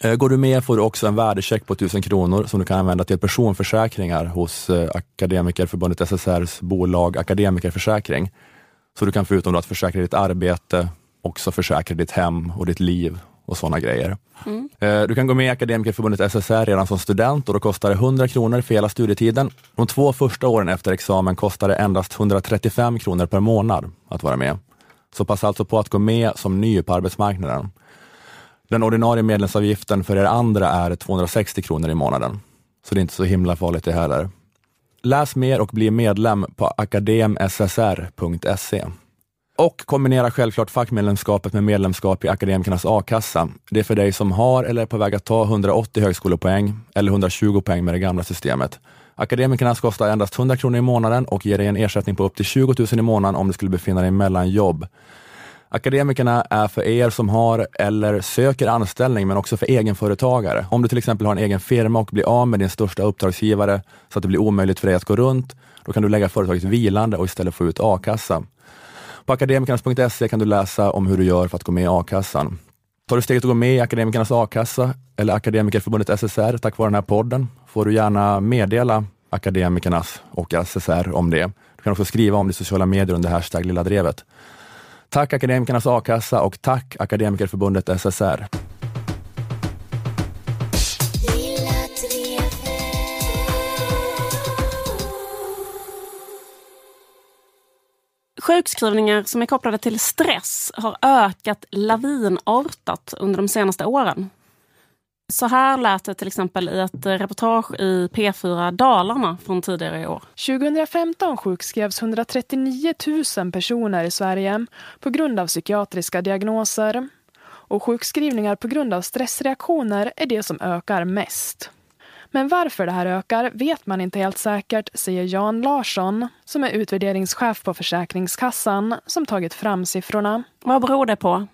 Eh, Går du med får du också en värdecheck på 1000 kronor som du kan använda till personförsäkringar hos eh, Akademikerförbundet SSRs bolag Akademikerförsäkring. Så du kan förutom att försäkra ditt arbete också försäkra ditt hem och ditt liv och sådana grejer. Eh, Du kan gå med i Akademikerförbundet SSR redan som student och då kostar det 100 kronor för hela studietiden. De två första åren efter examen kostar det endast 135 kronor per månad att vara med. Så passa alltså på att gå med som ny på arbetsmarknaden. Den ordinarie medlemsavgiften för er andra är 260 kronor i månaden. Så det är inte så himla farligt det heller. Läs mer och bli medlem på akademssr.se. Och kombinera självklart fackmedlemskapet med medlemskap i Akademikernas a-kassa. Det är för dig som har eller är på väg att ta 180 högskolepoäng eller 120 poäng med det gamla systemet. Akademikernas kostar endast 100 kronor i månaden och ger dig en ersättning på upp till 20 000 i månaden om du skulle befinna dig mellan jobb. Akademikerna är för er som har eller söker anställning, men också för egenföretagare. Om du till exempel har en egen firma och blir av med din största uppdragsgivare så att det blir omöjligt för dig att gå runt, då kan du lägga företaget vilande och istället få ut a-kassa. På akademikernas.se kan du läsa om hur du gör för att gå med i a-kassan. Tar du steget att gå med i Akademikernas a-kassa eller Akademikerförbundet SSR tack vare den här podden får du gärna meddela Akademikernas och SSR om det. Du kan också skriva om det i sociala medier under hashtag Lilla Drevet. Tack Akademikernas a-kassa och tack Akademikerförbundet SSR. Sjukskrivningar som är kopplade till stress har ökat lavinartat under de senaste åren. Så här lät det till exempel i ett reportage i P4 Dalarna från tidigare i år. 2015 sjukskrevs 139 000 personer i Sverige på grund av psykiatriska diagnoser. Och sjukskrivningar på grund av stressreaktioner är det som ökar mest. Men varför det här ökar vet man inte helt säkert, säger Jan Larsson som är utvärderingschef på Försäkringskassan som tagit fram siffrorna. Vad beror det på?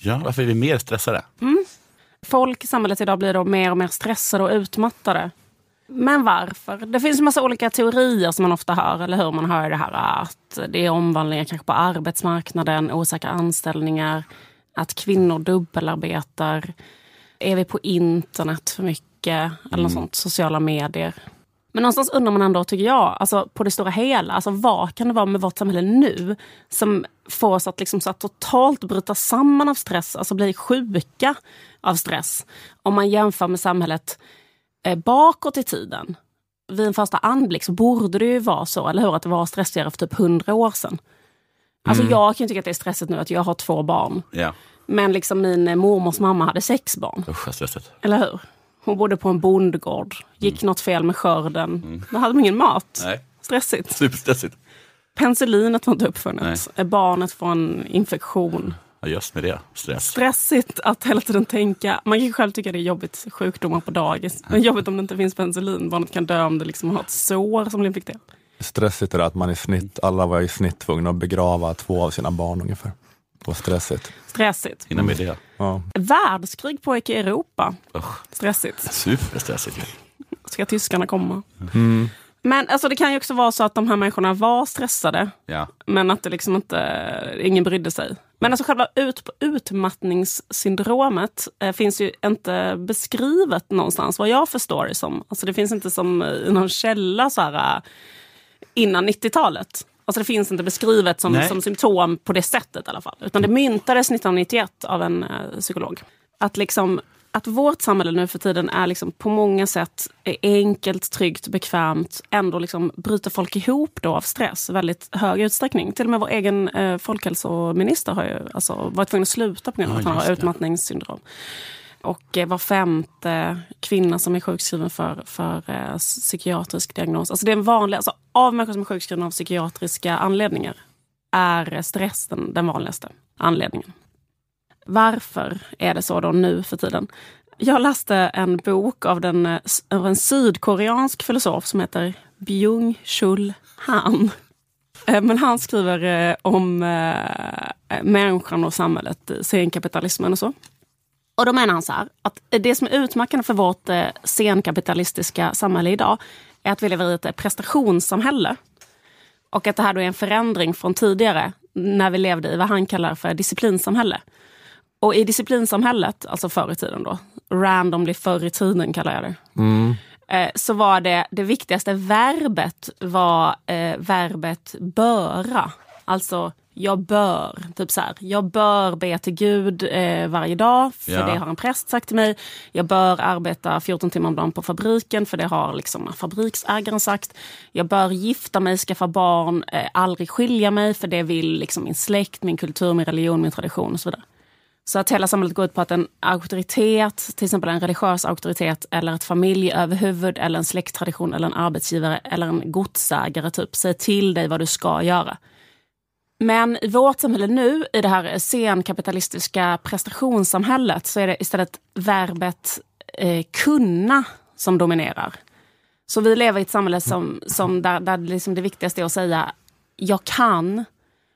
Ja, varför är vi mer stressade? Folk i samhället idag blir då mer och mer stressade och utmattade. Men varför? Det finns en massa olika teorier som man ofta hör, eller hur? Man hör det här att det är omvandlingar kanske på arbetsmarknaden, osäkra anställningar, att kvinnor dubbelarbetar. Är vi på internet för mycket? Eller något sånt, sociala medier. Men någonstans undrar man ändå, tycker jag, alltså på det stora hela, alltså vad kan det vara med vårt samhälle nu som får oss att, liksom så att totalt bryta samman av stress, alltså bli sjuka av stress. Om man jämför med samhället eh, bakåt i tiden. Vid en första anblick så borde det ju vara så, eller hur? Att det var stressigare för typ hundra år sedan. Alltså jag kan ju tycka att det är stressigt nu att jag har två barn. Ja, Men liksom min eh, mormors mamma hade sex barn. usch vad stressigt. Eller hur? Hon bodde på en bondgård. Gick något fel med skörden. Då hade de ingen mat. Nej, Stressigt. superstressigt. Penicillinet var inte uppfunnet. Barnet får en infektion. Ja, just med det. Stress. Stressigt att hela tiden tänka. Man kan själv tycka det är jobbigt, sjukdomar på dagis. Men jobbigt om det inte finns penicillin. Barnet kan dö om det liksom har ett sår som blir infekterat. Stressigt är det att man i snitt, alla var i snitt tvungna att begrava två av sina barn ungefär. Och stressigt. Stressigt. Hinna med det. Ja. Världskrig pågick i Europa. Usch, Stressigt. superstressigt. Ska tyskarna komma? Mm. Men alltså, det kan ju också vara så att de här människorna var stressade. Ja. Men att det liksom inte, ingen brydde sig. Men alltså själva ut, utmattningssyndromet eh, finns ju inte beskrivet någonstans vad jag förstår det som. Alltså det finns inte som i någon källa så här, eh, innan 90-talet. Alltså det finns inte beskrivet som, Nej. som symptom på det sättet i alla fall. Utan det myntades 1991 av en eh, psykolog. Att liksom att vårt samhälle nu för tiden är liksom på många sätt enkelt, tryggt, bekvämt. Ändå liksom bryter folk ihop då av stress i väldigt hög utsträckning. Till och med vår egen eh, folkhälsominister har ju alltså varit tvungen att sluta på grund av Ja, att han har det. Och eh, var femte kvinna som är sjukskriven för, för eh, psykiatrisk diagnos. Alltså det är en vanlig, alltså av människor som är sjukskrivna av psykiatriska anledningar är stress den, den vanligaste anledningen. Varför är det så då nu för tiden? Jag läste en bok av, den, eh, av en sydkoreansk filosof som heter Byung-Chul Han. Eh, men han skriver om människan och samhället, senkapitalismen och så. Och då menar han så här, att det som är utmärkande för vårt eh, senkapitalistiska samhälle idag är att vi lever i ett eh, prestationssamhälle. Och att det här då är en förändring från tidigare, när vi levde i vad han kallar för disciplinsamhälle. Och i disciplinsamhället, alltså förr i tiden då, randomly förr i tiden kallar jag det. Mm. Eh, så var det, det viktigaste verbet var eh, verbet böra. Alltså jag bör, typ så här, jag bör be till Gud eh, varje dag, för Ja. det har en präst sagt till mig. Jag bör arbeta 14 timmar om dagen på fabriken, för det har liksom fabriksägaren sagt. Jag bör gifta mig, skaffa barn, eh, aldrig skilja mig, för det vill liksom min släkt, min kultur, min religion, min tradition och så vidare. Så att hela samhället går ut på att en auktoritet, till exempel en religiös auktoritet eller ett familjeöverhuvud eller en släkttradition eller en arbetsgivare eller en godsägare typ, säger till dig vad du ska göra. Men i vårt samhälle nu, i det här senkapitalistiska prestationssamhället, så är det istället verbet eh, kunna som dominerar. Så vi lever i ett samhälle som, som där, där liksom det viktigaste är att säga jag kan.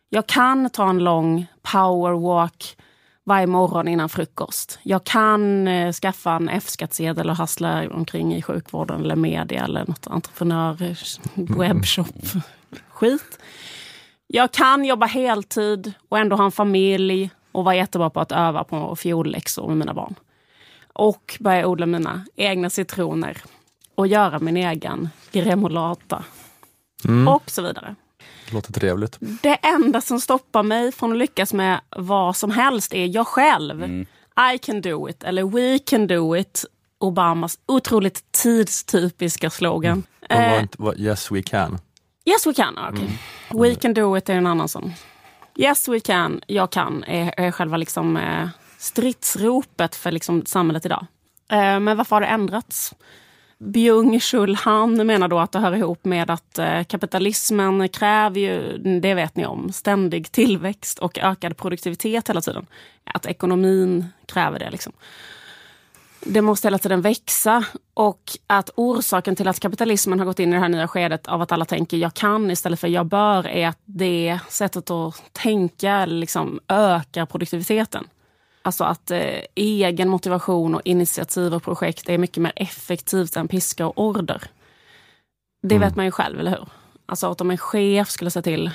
Jag kan ta en lång powerwalk varje morgon innan frukost. Jag kan eh, skaffa en F-skattsedel och hassla omkring i sjukvården eller media eller något entreprenör, webbshop, *laughs* skit. Jag kan jobba heltid och ändå ha en familj och vara jättebra på att öva på fiolläxor med mina barn. Och börja odla mina egna citroner och göra min egen gremolata. Och så vidare. Det låter trevligt. Det enda som stoppar mig från att lyckas med vad som helst är jag själv. I can do it, eller we can do it. Obamas otroligt tidstypiska slogan. Var Eh, yes we can. Yes we can, okej. We can do it är en annan sån. Yes we can, jag kan, är, är själva liksom, eh, stridsropet för liksom, samhället idag. Eh, men varför har det ändrats? Byung-Chul Han menar då att det hör ihop med att eh, kapitalismen kräver ju, det vet ni om, ständig tillväxt och ökad produktivitet hela tiden. Att ekonomin kräver det. Liksom. Det måste hela tiden växa och att orsaken till att kapitalismen har gått in i det här nya skedet av att alla tänker jag kan istället för jag bör är att det sättet att tänka liksom ökar produktiviteten. Alltså att eh, egen motivation och initiativ och projekt är mycket mer effektivt än piska och order. Det vet man ju själv, eller hur? Alltså att om en chef skulle säga till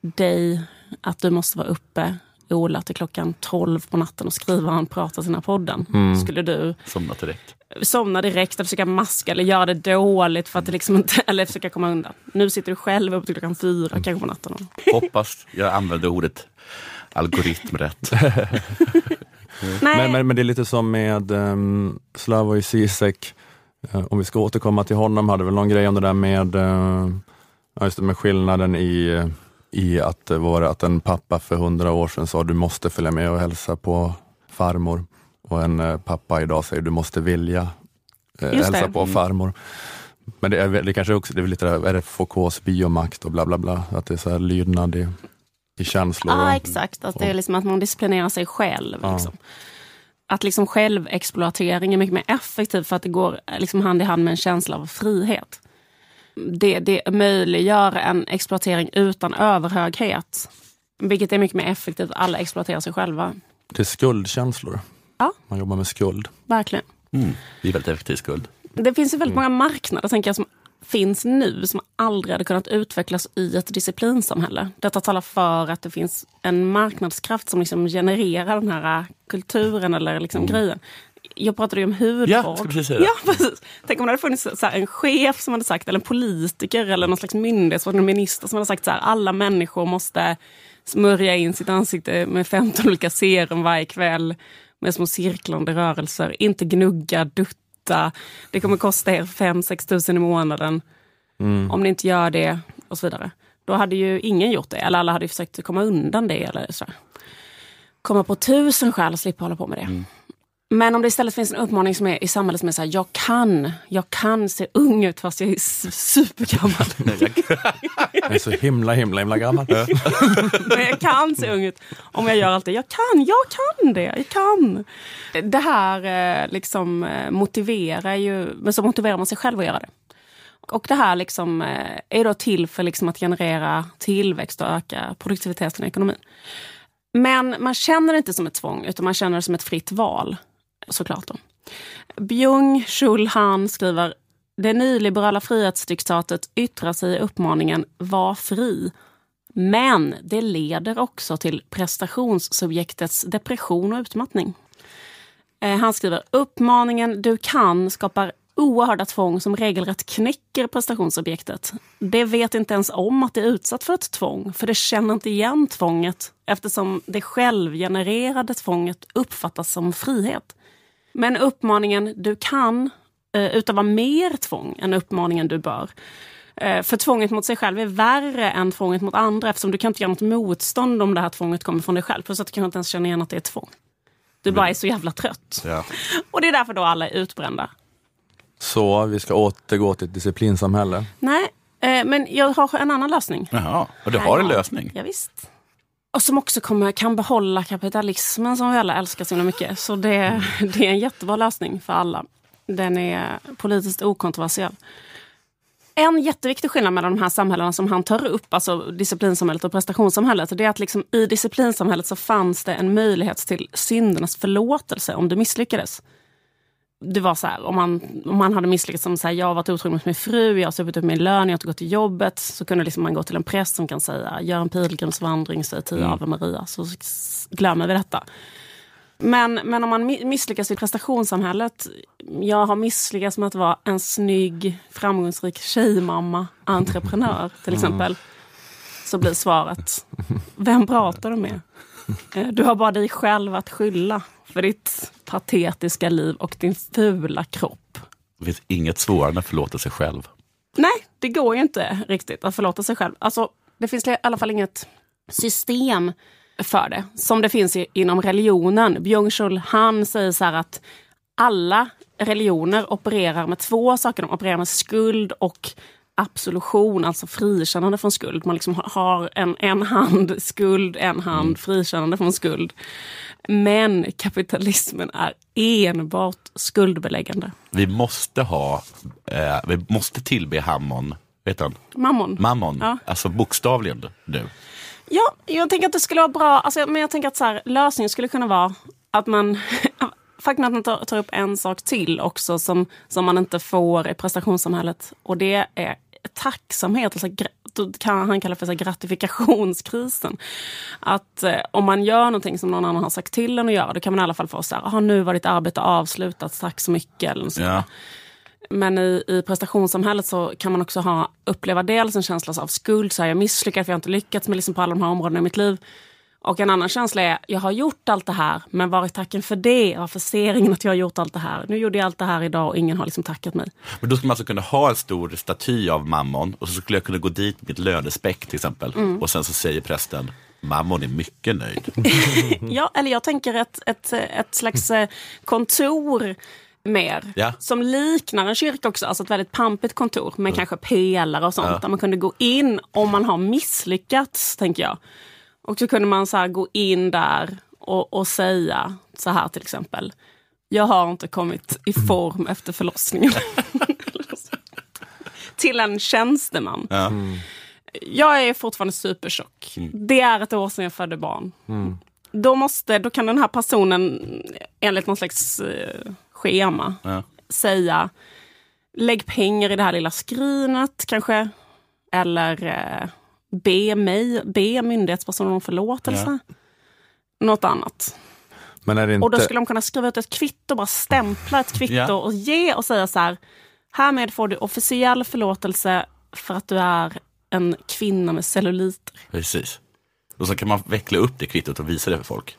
dig att du måste vara uppe Ola till klockan 12 på natten och skriva en prata här podden. Skulle du Somna direkt. somna direkt och försöka maska eller göra det dåligt för att det liksom inte, *laughs* eller försöka komma undan. Nu sitter du själv upp till klockan fyra kanske på natten. Och, Hoppas jag använder ordet algoritm rätt. *laughs* Men, men, men det är lite som med um, Slavoj Zizek, Eh, om vi ska återkomma till honom, hade väl någon grej om det där med, uh, just det, med skillnaden i, eh, i att, var att en pappa för hundra år sedan sa du måste följa med och hälsa på farmor och en eh, pappa idag säger du måste vilja eh, hälsa på Mm. farmor. Men det är, det kanske också det är lite där, är det Foucaults biomakt och bla bla bla, att det är så här lydnad i, i känslor. Ja, och- exakt. Att det är liksom att man disciplinerar sig själv. Ja. Liksom. Att liksom självexploatering är mycket mer effektiv för att det går eh, liksom hand i hand med en känsla av frihet. Det, det möjliggör en exploatering utan överhöghet. Vilket är mycket mer effektivt. Alla exploaterar sig själva. Det är skuldkänslor. Ja. Man jobbar med skuld. Verkligen. Mm. Det är väldigt effektiv skuld. Det finns ju väldigt Mm. många marknader tänker jag, som finns nu som aldrig hade kunnat utvecklas i ett disciplinsamhälle. Detta talar för att det finns en marknadskraft som liksom genererar den här kulturen eller liksom grejen. Jag pratade ju om hudvård. Mm. Ja, ska precis. Ja, precis. Tänk om det hade funnits så en chef som hade sagt, eller en politiker eller någon slags myndighet, en minister som hade sagt så här, alla människor måste smörja in sitt ansikte med 15 olika serum varje kväll med små cirklande rörelser. Inte gnugga, dutta. Det kommer kosta er 5-6 tusen i månaden. Om ni inte gör det och så vidare. Då hade ju ingen gjort det. Eller alla hade försökt komma undan det. Eller så. Komma på tusen skäl att slippa hålla på med det. Men om det istället finns en uppmaning som är i samhället som är så här, jag kan, jag kan se ung ut fast jag är supergammal. *laughs* Jag är så himla, himla, himla gammal. *laughs* Men jag kan se ung ut om jag gör allt det. Jag kan, jag kan det, jag kan. Det här eh, liksom eh, motiverar ju, men så motiverar man sig själv att göra det. Och det här liksom eh, är då till för liksom att generera tillväxt och öka produktiviteten i ekonomin. Men man känner det inte som ett tvång, utan man känner det som ett fritt val. Såklart. Då. Byung-Chul Han skriver det nyliberala frihetsdiktatet yttrar sig i uppmaningen Var fri. Men det leder också till prestationssubjektets depression och utmattning. Eh, han skriver uppmaningen du kan skapar oerhörda tvång som regelrätt knäcker prestationsobjektet. Det vet inte ens om att det är utsatt för ett tvång, för det känner inte igen tvånget eftersom det självgenererade tvånget uppfattas som frihet. Men uppmaningen du kan eh, utöva mer tvång än uppmaningen du bör. Eh, för tvånget mot sig själv är värre än tvånget mot andra eftersom du kan inte göra något motstånd om det här tvånget kommer från dig själv. Plus att du kan inte ens känna igen att det är tvång. Du bara är så jävla trött. Ja. *laughs* Och det är därför då alla är utbrända. Så vi ska återgå till ett disciplinsamhälle. Nej, eh, men jag har en annan lösning. Jaha, och du har en lösning? Ja, visst. Och som också kommer, kan behålla kapitalismen som vi alla älskar så himla mycket. Så det, det är en jättebra lösning för alla. Den är politiskt okontroversiell. En jätteviktig skillnad mellan de här samhällena som han tar upp, alltså disciplinsamhället och prestationssamhället, det är att liksom i disciplinsamhället så fanns det en möjlighet till syndernas förlåtelse om du misslyckades. Det var så här, om man, om man hade misslyckats som så här, jag har varit otrogen mot min fru, jag har supit upp min lön, jag har inte gått till jobbet. Så kunde liksom man gå till en präst som kan säga, gör en pilgrimsvandring, säg tio Mm. Ave Maria, så glömmer vi detta. Men, men om man mi- misslyckas i prestationssamhället, jag har misslyckats med att vara en snygg, framgångsrik tjejmamma, entreprenör till exempel. Så blir svaret, vem pratar du med? *laughs* Eh, Du har bara dig själv att skylla för ditt patetiska liv och din fula kropp. Det finns inget svårare än att förlåta sig själv. Nej, det går ju inte riktigt att förlåta sig själv. Alltså, det finns i alla fall inget system för det, som det finns i, inom religionen. Byung-Chul Han säger så här att alla religioner opererar med två saker. De opererar med skuld och absolution, alltså frikännande från skuld. Man liksom har en, en hand skuld, en hand frikännande från skuld. Men kapitalismen är enbart skuldbeläggande. Vi måste ha, eh, vi måste tillbe Hammon, vet han? Mammon. Mammon, Ja. alltså bokstavligen nu. Ja, jag tänker att det skulle vara bra. Alltså, men jag tänker att så här, lösningen skulle kunna vara att man... *laughs* Faktum att man tar, tar upp en sak till också som, som man inte får i prestationssamhället. Och det är tacksamhet. Alltså, kan han kalla för så här, gratifikationskrisen. Att eh, om man gör någonting som någon annan har sagt till en att göra, då kan man i alla fall få så här, "Aha, nu var ditt arbete avslutat, tack så mycket. Eller där. Ja. Men i, i prestationssamhället så kan man också ha, uppleva dels en känsla av skuld, så här, jag misslyckats för jag har inte lyckats med liksom på alla de här områdena i mitt liv. Och en annan känsla är, jag har gjort allt det här, men var är tacken för det? Varför ser ingen att jag har gjort allt det här? Nu gjorde jag allt det här idag och ingen har liksom tackat mig. Men då skulle man alltså kunna ha en stor staty av Mammon och så skulle jag kunna gå dit med ett lönespäck till exempel. Mm. Och sen så säger prästen, Mammon är mycket nöjd. *laughs* Ja, eller jag tänker ett, ett, ett slags eh, kontor mer. Ja. Som liknar en kyrka också, alltså ett väldigt pampigt kontor med kanske pelare och sånt. Ja. Där man kunde gå in om man har misslyckats, tänker jag. Och så kunde man så gå in där och, och säga så här till exempel. Jag har inte kommit i form efter förlossningen. *laughs* till en tjänsteman. Ja. Jag är fortfarande supertjock. Det är ett år sedan jag födde barn. Då, måste, då kan den här personen enligt någon slags eh, schema Ja. säga lägg pengar i det här lilla skrinet kanske. Eller eh, be mig, be myndighetspersonen om förlåtelse. Något annat. Inte... Och då skulle de kunna skriva ut ett kvitto, bara stämpla ett kvitto Ja. och ge och säga så här. Härmed får du officiell förlåtelse för att du är en kvinna med celluliter. Precis. Och så kan man veckla upp det kvittot och visa det för folk.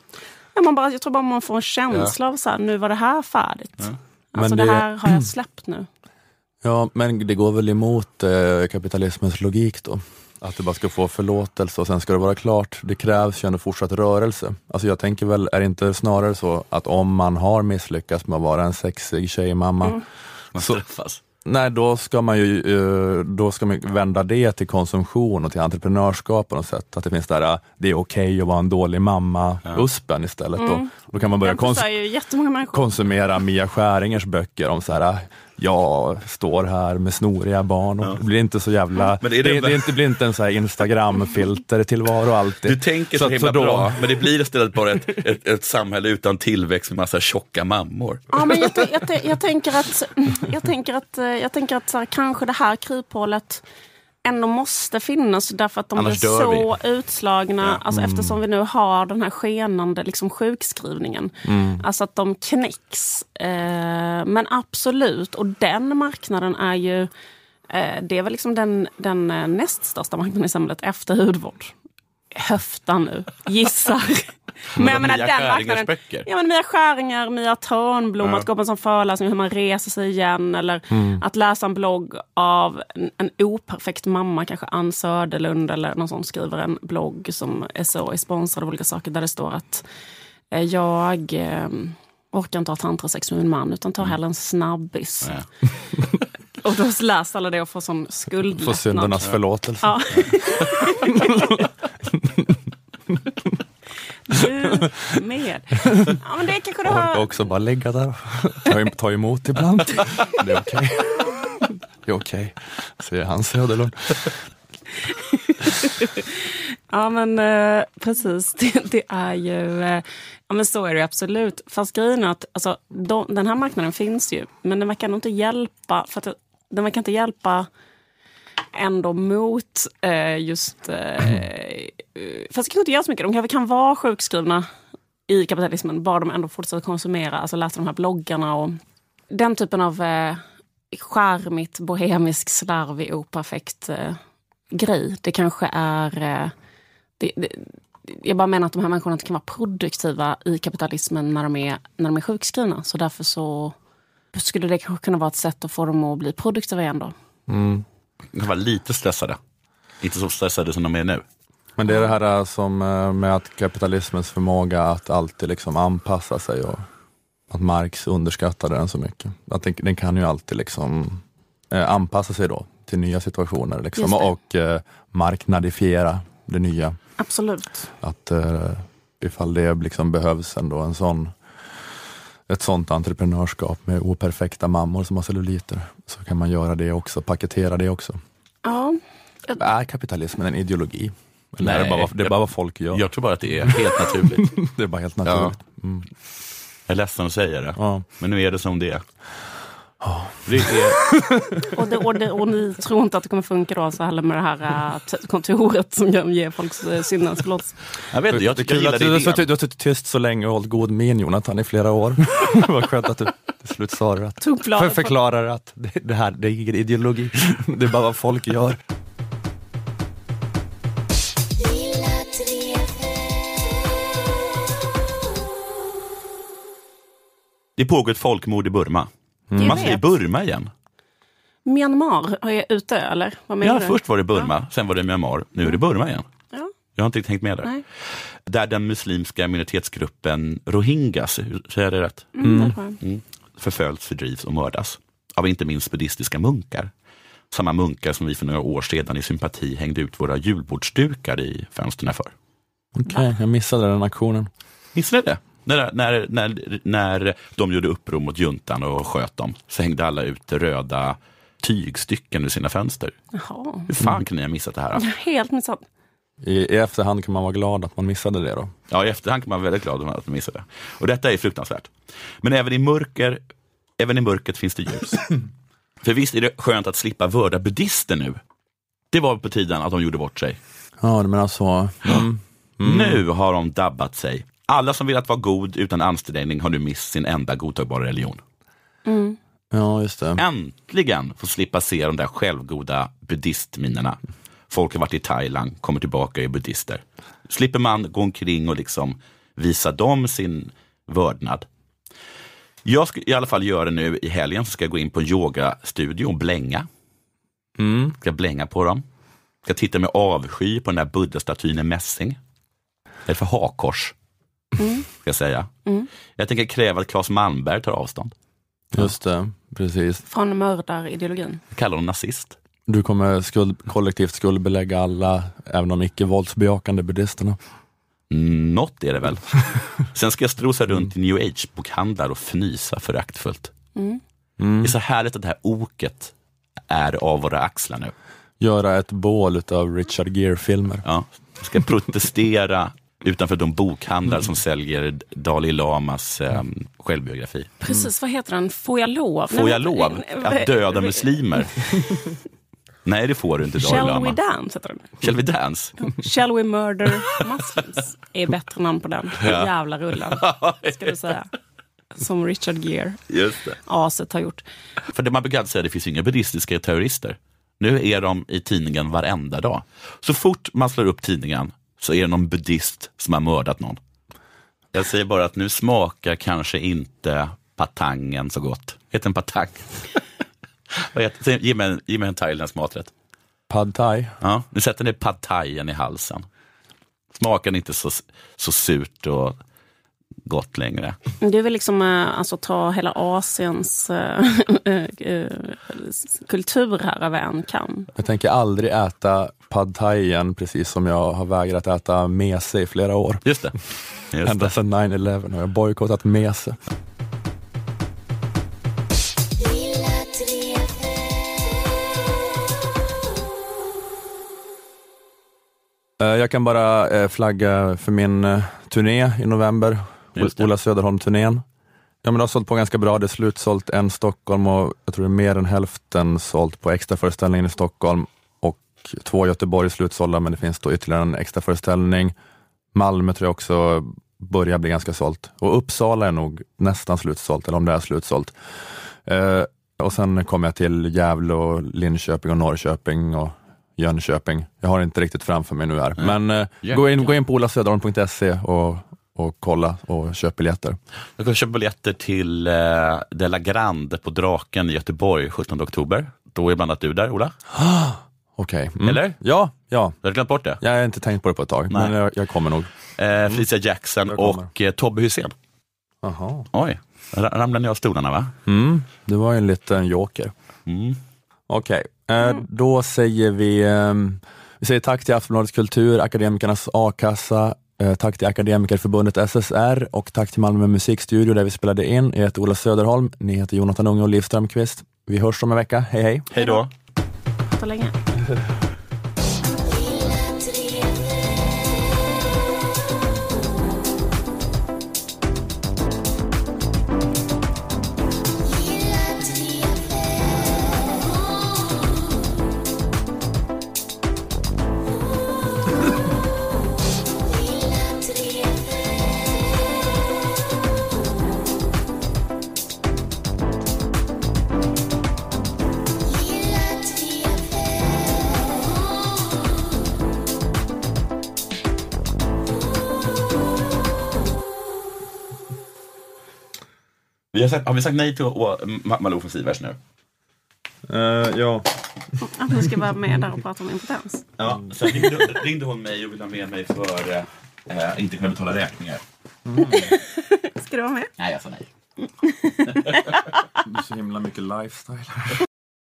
Ja, man bara, jag tror bara man får en känsla av så här, nu var det här färdigt. Alltså Men det... det- här har jag släppt nu. Ja, men det går väl emot eh, kapitalismens logik då? Att du bara ska få förlåtelse och sen ska det vara klart. Det krävs ju ändå fortsatt rörelse. Alltså jag tänker väl, är det inte snarare så att om man har misslyckats med att vara en sexig tjejmamma, Mm. Man Så- straffas. nej då ska man ju eh, då ska man vända det till konsumtion och till entreprenörskap på något sätt. Att det finns där, eh, det är okej att vara en dålig mamma, uspen istället. Då, då kan man börja kons- konsumera Mia Skäringers böcker om så här, jag står här med snoriga barn och det blir inte så jävla, Men det, är det- det, inte, blir inte en så här Instagram-filter tillvaro alltid. Du tänker så, att- himla då- bra, men det blir istället bara ett, ett, ett samhälle utan tillväxt med massa tjocka mammor. Ja, men jag, jag, jag tänker att, jag tänker att, eh, jag tänker att så här, kanske det här kryphålet ändå måste finnas därför att de Annars blir så utslagna. Ja. Alltså, Mm. Eftersom vi nu har den här skenande liksom, sjukskrivningen. Mm. Alltså att de knäcks. Eh, men absolut, och den marknaden är ju eh, det är väl liksom den, den eh, näst största marknaden i samhället efter hudvård. Höfta nu, gissar. Men jag menar Mia den marknaden. Ja, men Mia Skäringer, Mia Törnblom, Ja. att gå på en sån föreläsning hur man reser sig igen. Eller Mm. att läsa en blogg av en, en operfekt mamma, kanske Ann Söderlund eller någon som skriver en blogg som är så är sponsrad av olika saker där det står att eh, jag eh, orkar inte ha tantrasex med min man utan tar hellre en snabbis. Ja. *laughs* Och då läser alla det och får sån skuldlättnad. Få syndernas förlåtelse. Ja. *laughs* *laughs* Du med. Ja, men det kanske du Orka har... också bara ligga där och ta, ta emot ibland. Det är okej. Det är okej, säger Hans Söderlund. Ja men eh, precis, det, det är ju, eh, ja men så är det absolut. Fast grejen är att alltså, de, den här marknaden finns ju, men den verkar nog inte hjälpa, för att den verkar inte hjälpa ändå mot eh, just, eh, eh fast det kanske inte gör så mycket, de kanske kan vara sjukskrivna i kapitalismen, bara de ändå fortsätter konsumera, alltså läsa de här bloggarna och den typen av eh, charmigt, bohemisk, slarvig, operfekt eh, grej. Det kanske är... Eh, det, det, jag bara menar att de här människorna inte kan vara produktiva i kapitalismen när de är, när de är sjukskrivna. Så därför så skulle det kanske kunna vara ett sätt att få dem att bli produktiva igen då. Mm. De kan vara lite stressade. Inte så stressade som de är nu. Men det är det här äh, som äh, med att kapitalismens förmåga att alltid liksom anpassa sig och att Marx underskattade den så mycket. Att den, den kan ju alltid liksom eh, anpassa sig då till nya situationer liksom, och eh, marknadifiera det nya. Absolut. Att eh, ifall det liksom behövs ändå en sån, ett sånt entreprenörskap med operfekta mammor som har celluliter så kan man göra det också, paketera det också. Ja. Är kapitalismen en ideologi? Eller är det, Nej, bara, det är bara vad folk gör? Jag tror bara att det är helt naturligt. *laughs* Det är bara helt naturligt. Mm. Jag är ledsen att säga det, Ja. men nu är det som det är. Det är *laughs* Och, det, och, det, och ni tror inte att det kommer funka då så heller med det här äh, kontoret som ger, ger folks äh, syndens förlåt. jag vet inte, jag tycker jag gillar du, du, har idén. suttit- du har suttit tyst så länge och hållit god min Jonathan i flera år. *laughs* Vad skönt att du till slut sa det. Att, för, förklarar att det, det här det är ingen ideologi, det är bara vad folk gör. Det pågår ett folkmord i Burma. Jag Man säger. Burma igen. Myanmar är ute eller? Vad menar Ja, du? först var det Burma, sen var det Myanmar, nu är det Burma igen. Ja. Jag har inte riktigt hängt med där. Nej. Där den muslimska minoritetsgruppen rohingyas, säger jag det rätt? Mm, jag. Mm. Förföljs, fördrivs och mördas. Av inte minst buddhistiska munkar. Samma munkar som vi för några år sedan i sympati hängde ut våra julbordsdukar i fönstren för. Okej, jag missade den aktionen. Missade ni det? När, när, när, när de gjorde uppror mot juntan och sköt dem så hängde alla ut röda tygstycken ur sina fönster. Jaha. Hur fan kan ni ha missat det här? *laughs* Helt missat. I, I efterhand kan man vara glad att man missade det då. Ja, i efterhand kan man vara väldigt glad om att de missade det. Och detta är fruktansvärt. Men även i, mörker, även i mörkret finns det ljus. *clears throat* För visst är det skönt att slippa vörda buddister nu? Det var på tiden att de gjorde bort sig. Ja, du menar så. Mm. Nu har de dabbat sig. Alla som velat vara god utan ansträngning har nu mist sin enda godtagbara religion. Mm. Ja, just det. Äntligen få slippa se de där självgoda buddhistminerna. Folk har varit i Thailand, kommer tillbaka och är buddhister. Slipper man gå omkring och liksom visa dem sin vördnad. Jag ska i alla fall göra det nu i helgen, så ska jag gå in på en yogastudio och blänga. Mm. Ska blänga på dem. Ska titta med avsky på den där buddhastatyn i mässing. Eller för hakkors, Mm. *laughs* ska jag säga. Mm. Jag tänker kräva att Claes Malmberg tar avstånd. Just det, precis. Från mördarideologin. Jag kallar honom nazist. Du kommer skuld, kollektivt skuldbelägga alla, även de icke-våldsbejakande buddhisterna. Mm, Något är det väl. *laughs* Sen ska jag strosa runt i new age-bokhandlar och fnysa föraktfullt. Mm. Mm. Det är så härligt att det här oket är av våra axlar nu. Göra ett bål av Richard Gere-filmer. Ja. Ska protestera utanför de bokhandlar som säljer Dalai Lamas eh, självbiografi. Precis, vad heter den? Får jag lov? Får jag lov att döda muslimer? *laughs* Nej, det får du inte Dalai Shall Lama. we dance heter den. Shall we dance? Shall we murder muslims är bättre namn på den. Jävla rullen, *laughs* ska du säga. Som Richard Gere, Just det. aset, har gjort. För det man brukar säga, det finns inga buddhistiska terrorister. Nu är de i tidningen varenda dag. Så fort man slår upp tidningen så är det någon buddhist som har mördat någon. Jag säger bara att nu smakar kanske inte patangen så gott. Heter den patang? *laughs* Ge mig, en- ge mig en thailändsk maträtt. Pad thai. Ja, nu sätter ni pad thaien i halsen. Smakar inte så, så surt och gott längre. Du vill liksom eh, alltså, ta hela Asiens eh, *laughs* eh, kultur här över en kam. Jag tänker aldrig äta pad thai igen, precis som jag har vägrat äta mese i flera år. Just det. *laughs* Just Ända sedan 9-11 har jag bojkottat mese. Jag kan bara flagga för min turné i november, Just. Ola Söderholm-turnén. Ja, men det har sålt på ganska bra. Det är slutsålt en Stockholm och jag tror det är mer än hälften sålt på extraföreställningen i Stockholm och två Göteborg slutsålda, men det finns då ytterligare en extraföreställning. Malmö tror jag också börjar bli ganska sålt och Uppsala är nog nästan slutsålt, eller om det är slutsålt. Eh, och sen kommer jag till Gävle och Linköping och Norrköping och Jönköping. Jag har inte riktigt framför mig nu här, men eh, gå, in, gå in på olasöderholm.se och, och kolla och köp biljetter. Jag kan köpa biljetter till eh, De La Grande på Draken i Göteborg 17 oktober. Då är bland annat du där, Ola. *gasps* Okej. Mm. Eller? Ja, ja. Du har glömt bort det? Jag har inte tänkt på det på ett tag, Nej. men jag, jag kommer nog. Eh, Felicia Jackson och eh, Tobbe Hysén. Aha. Oj, ra- ramlade ni av stolarna va? Mm, det var en liten joker. Mm. Okej, eh, då säger vi, ehm, vi säger tack till Aftonbladets Kultur, Akademikernas A-kassa, eh, tack till Akademikerförbundet SSR och tack till Malmö musikstudio där vi spelade in. Jag heter Ola Söderholm, ni heter Jonathan Unge och Liv Strömqvist. Vi hörs om en vecka, hej hej! Hej då. Så länge. Vi har, sagt, har vi sagt nej till Malou från Sivers nu? ja. Att du ska vara med där och prata om impotens. Ja, sen ringde, ringde hon mig och ville ha med mig för eh, inte kunna betala räkningar. Ska du vara med? Nej, jag sa nej. Det är så himla mycket lifestyle.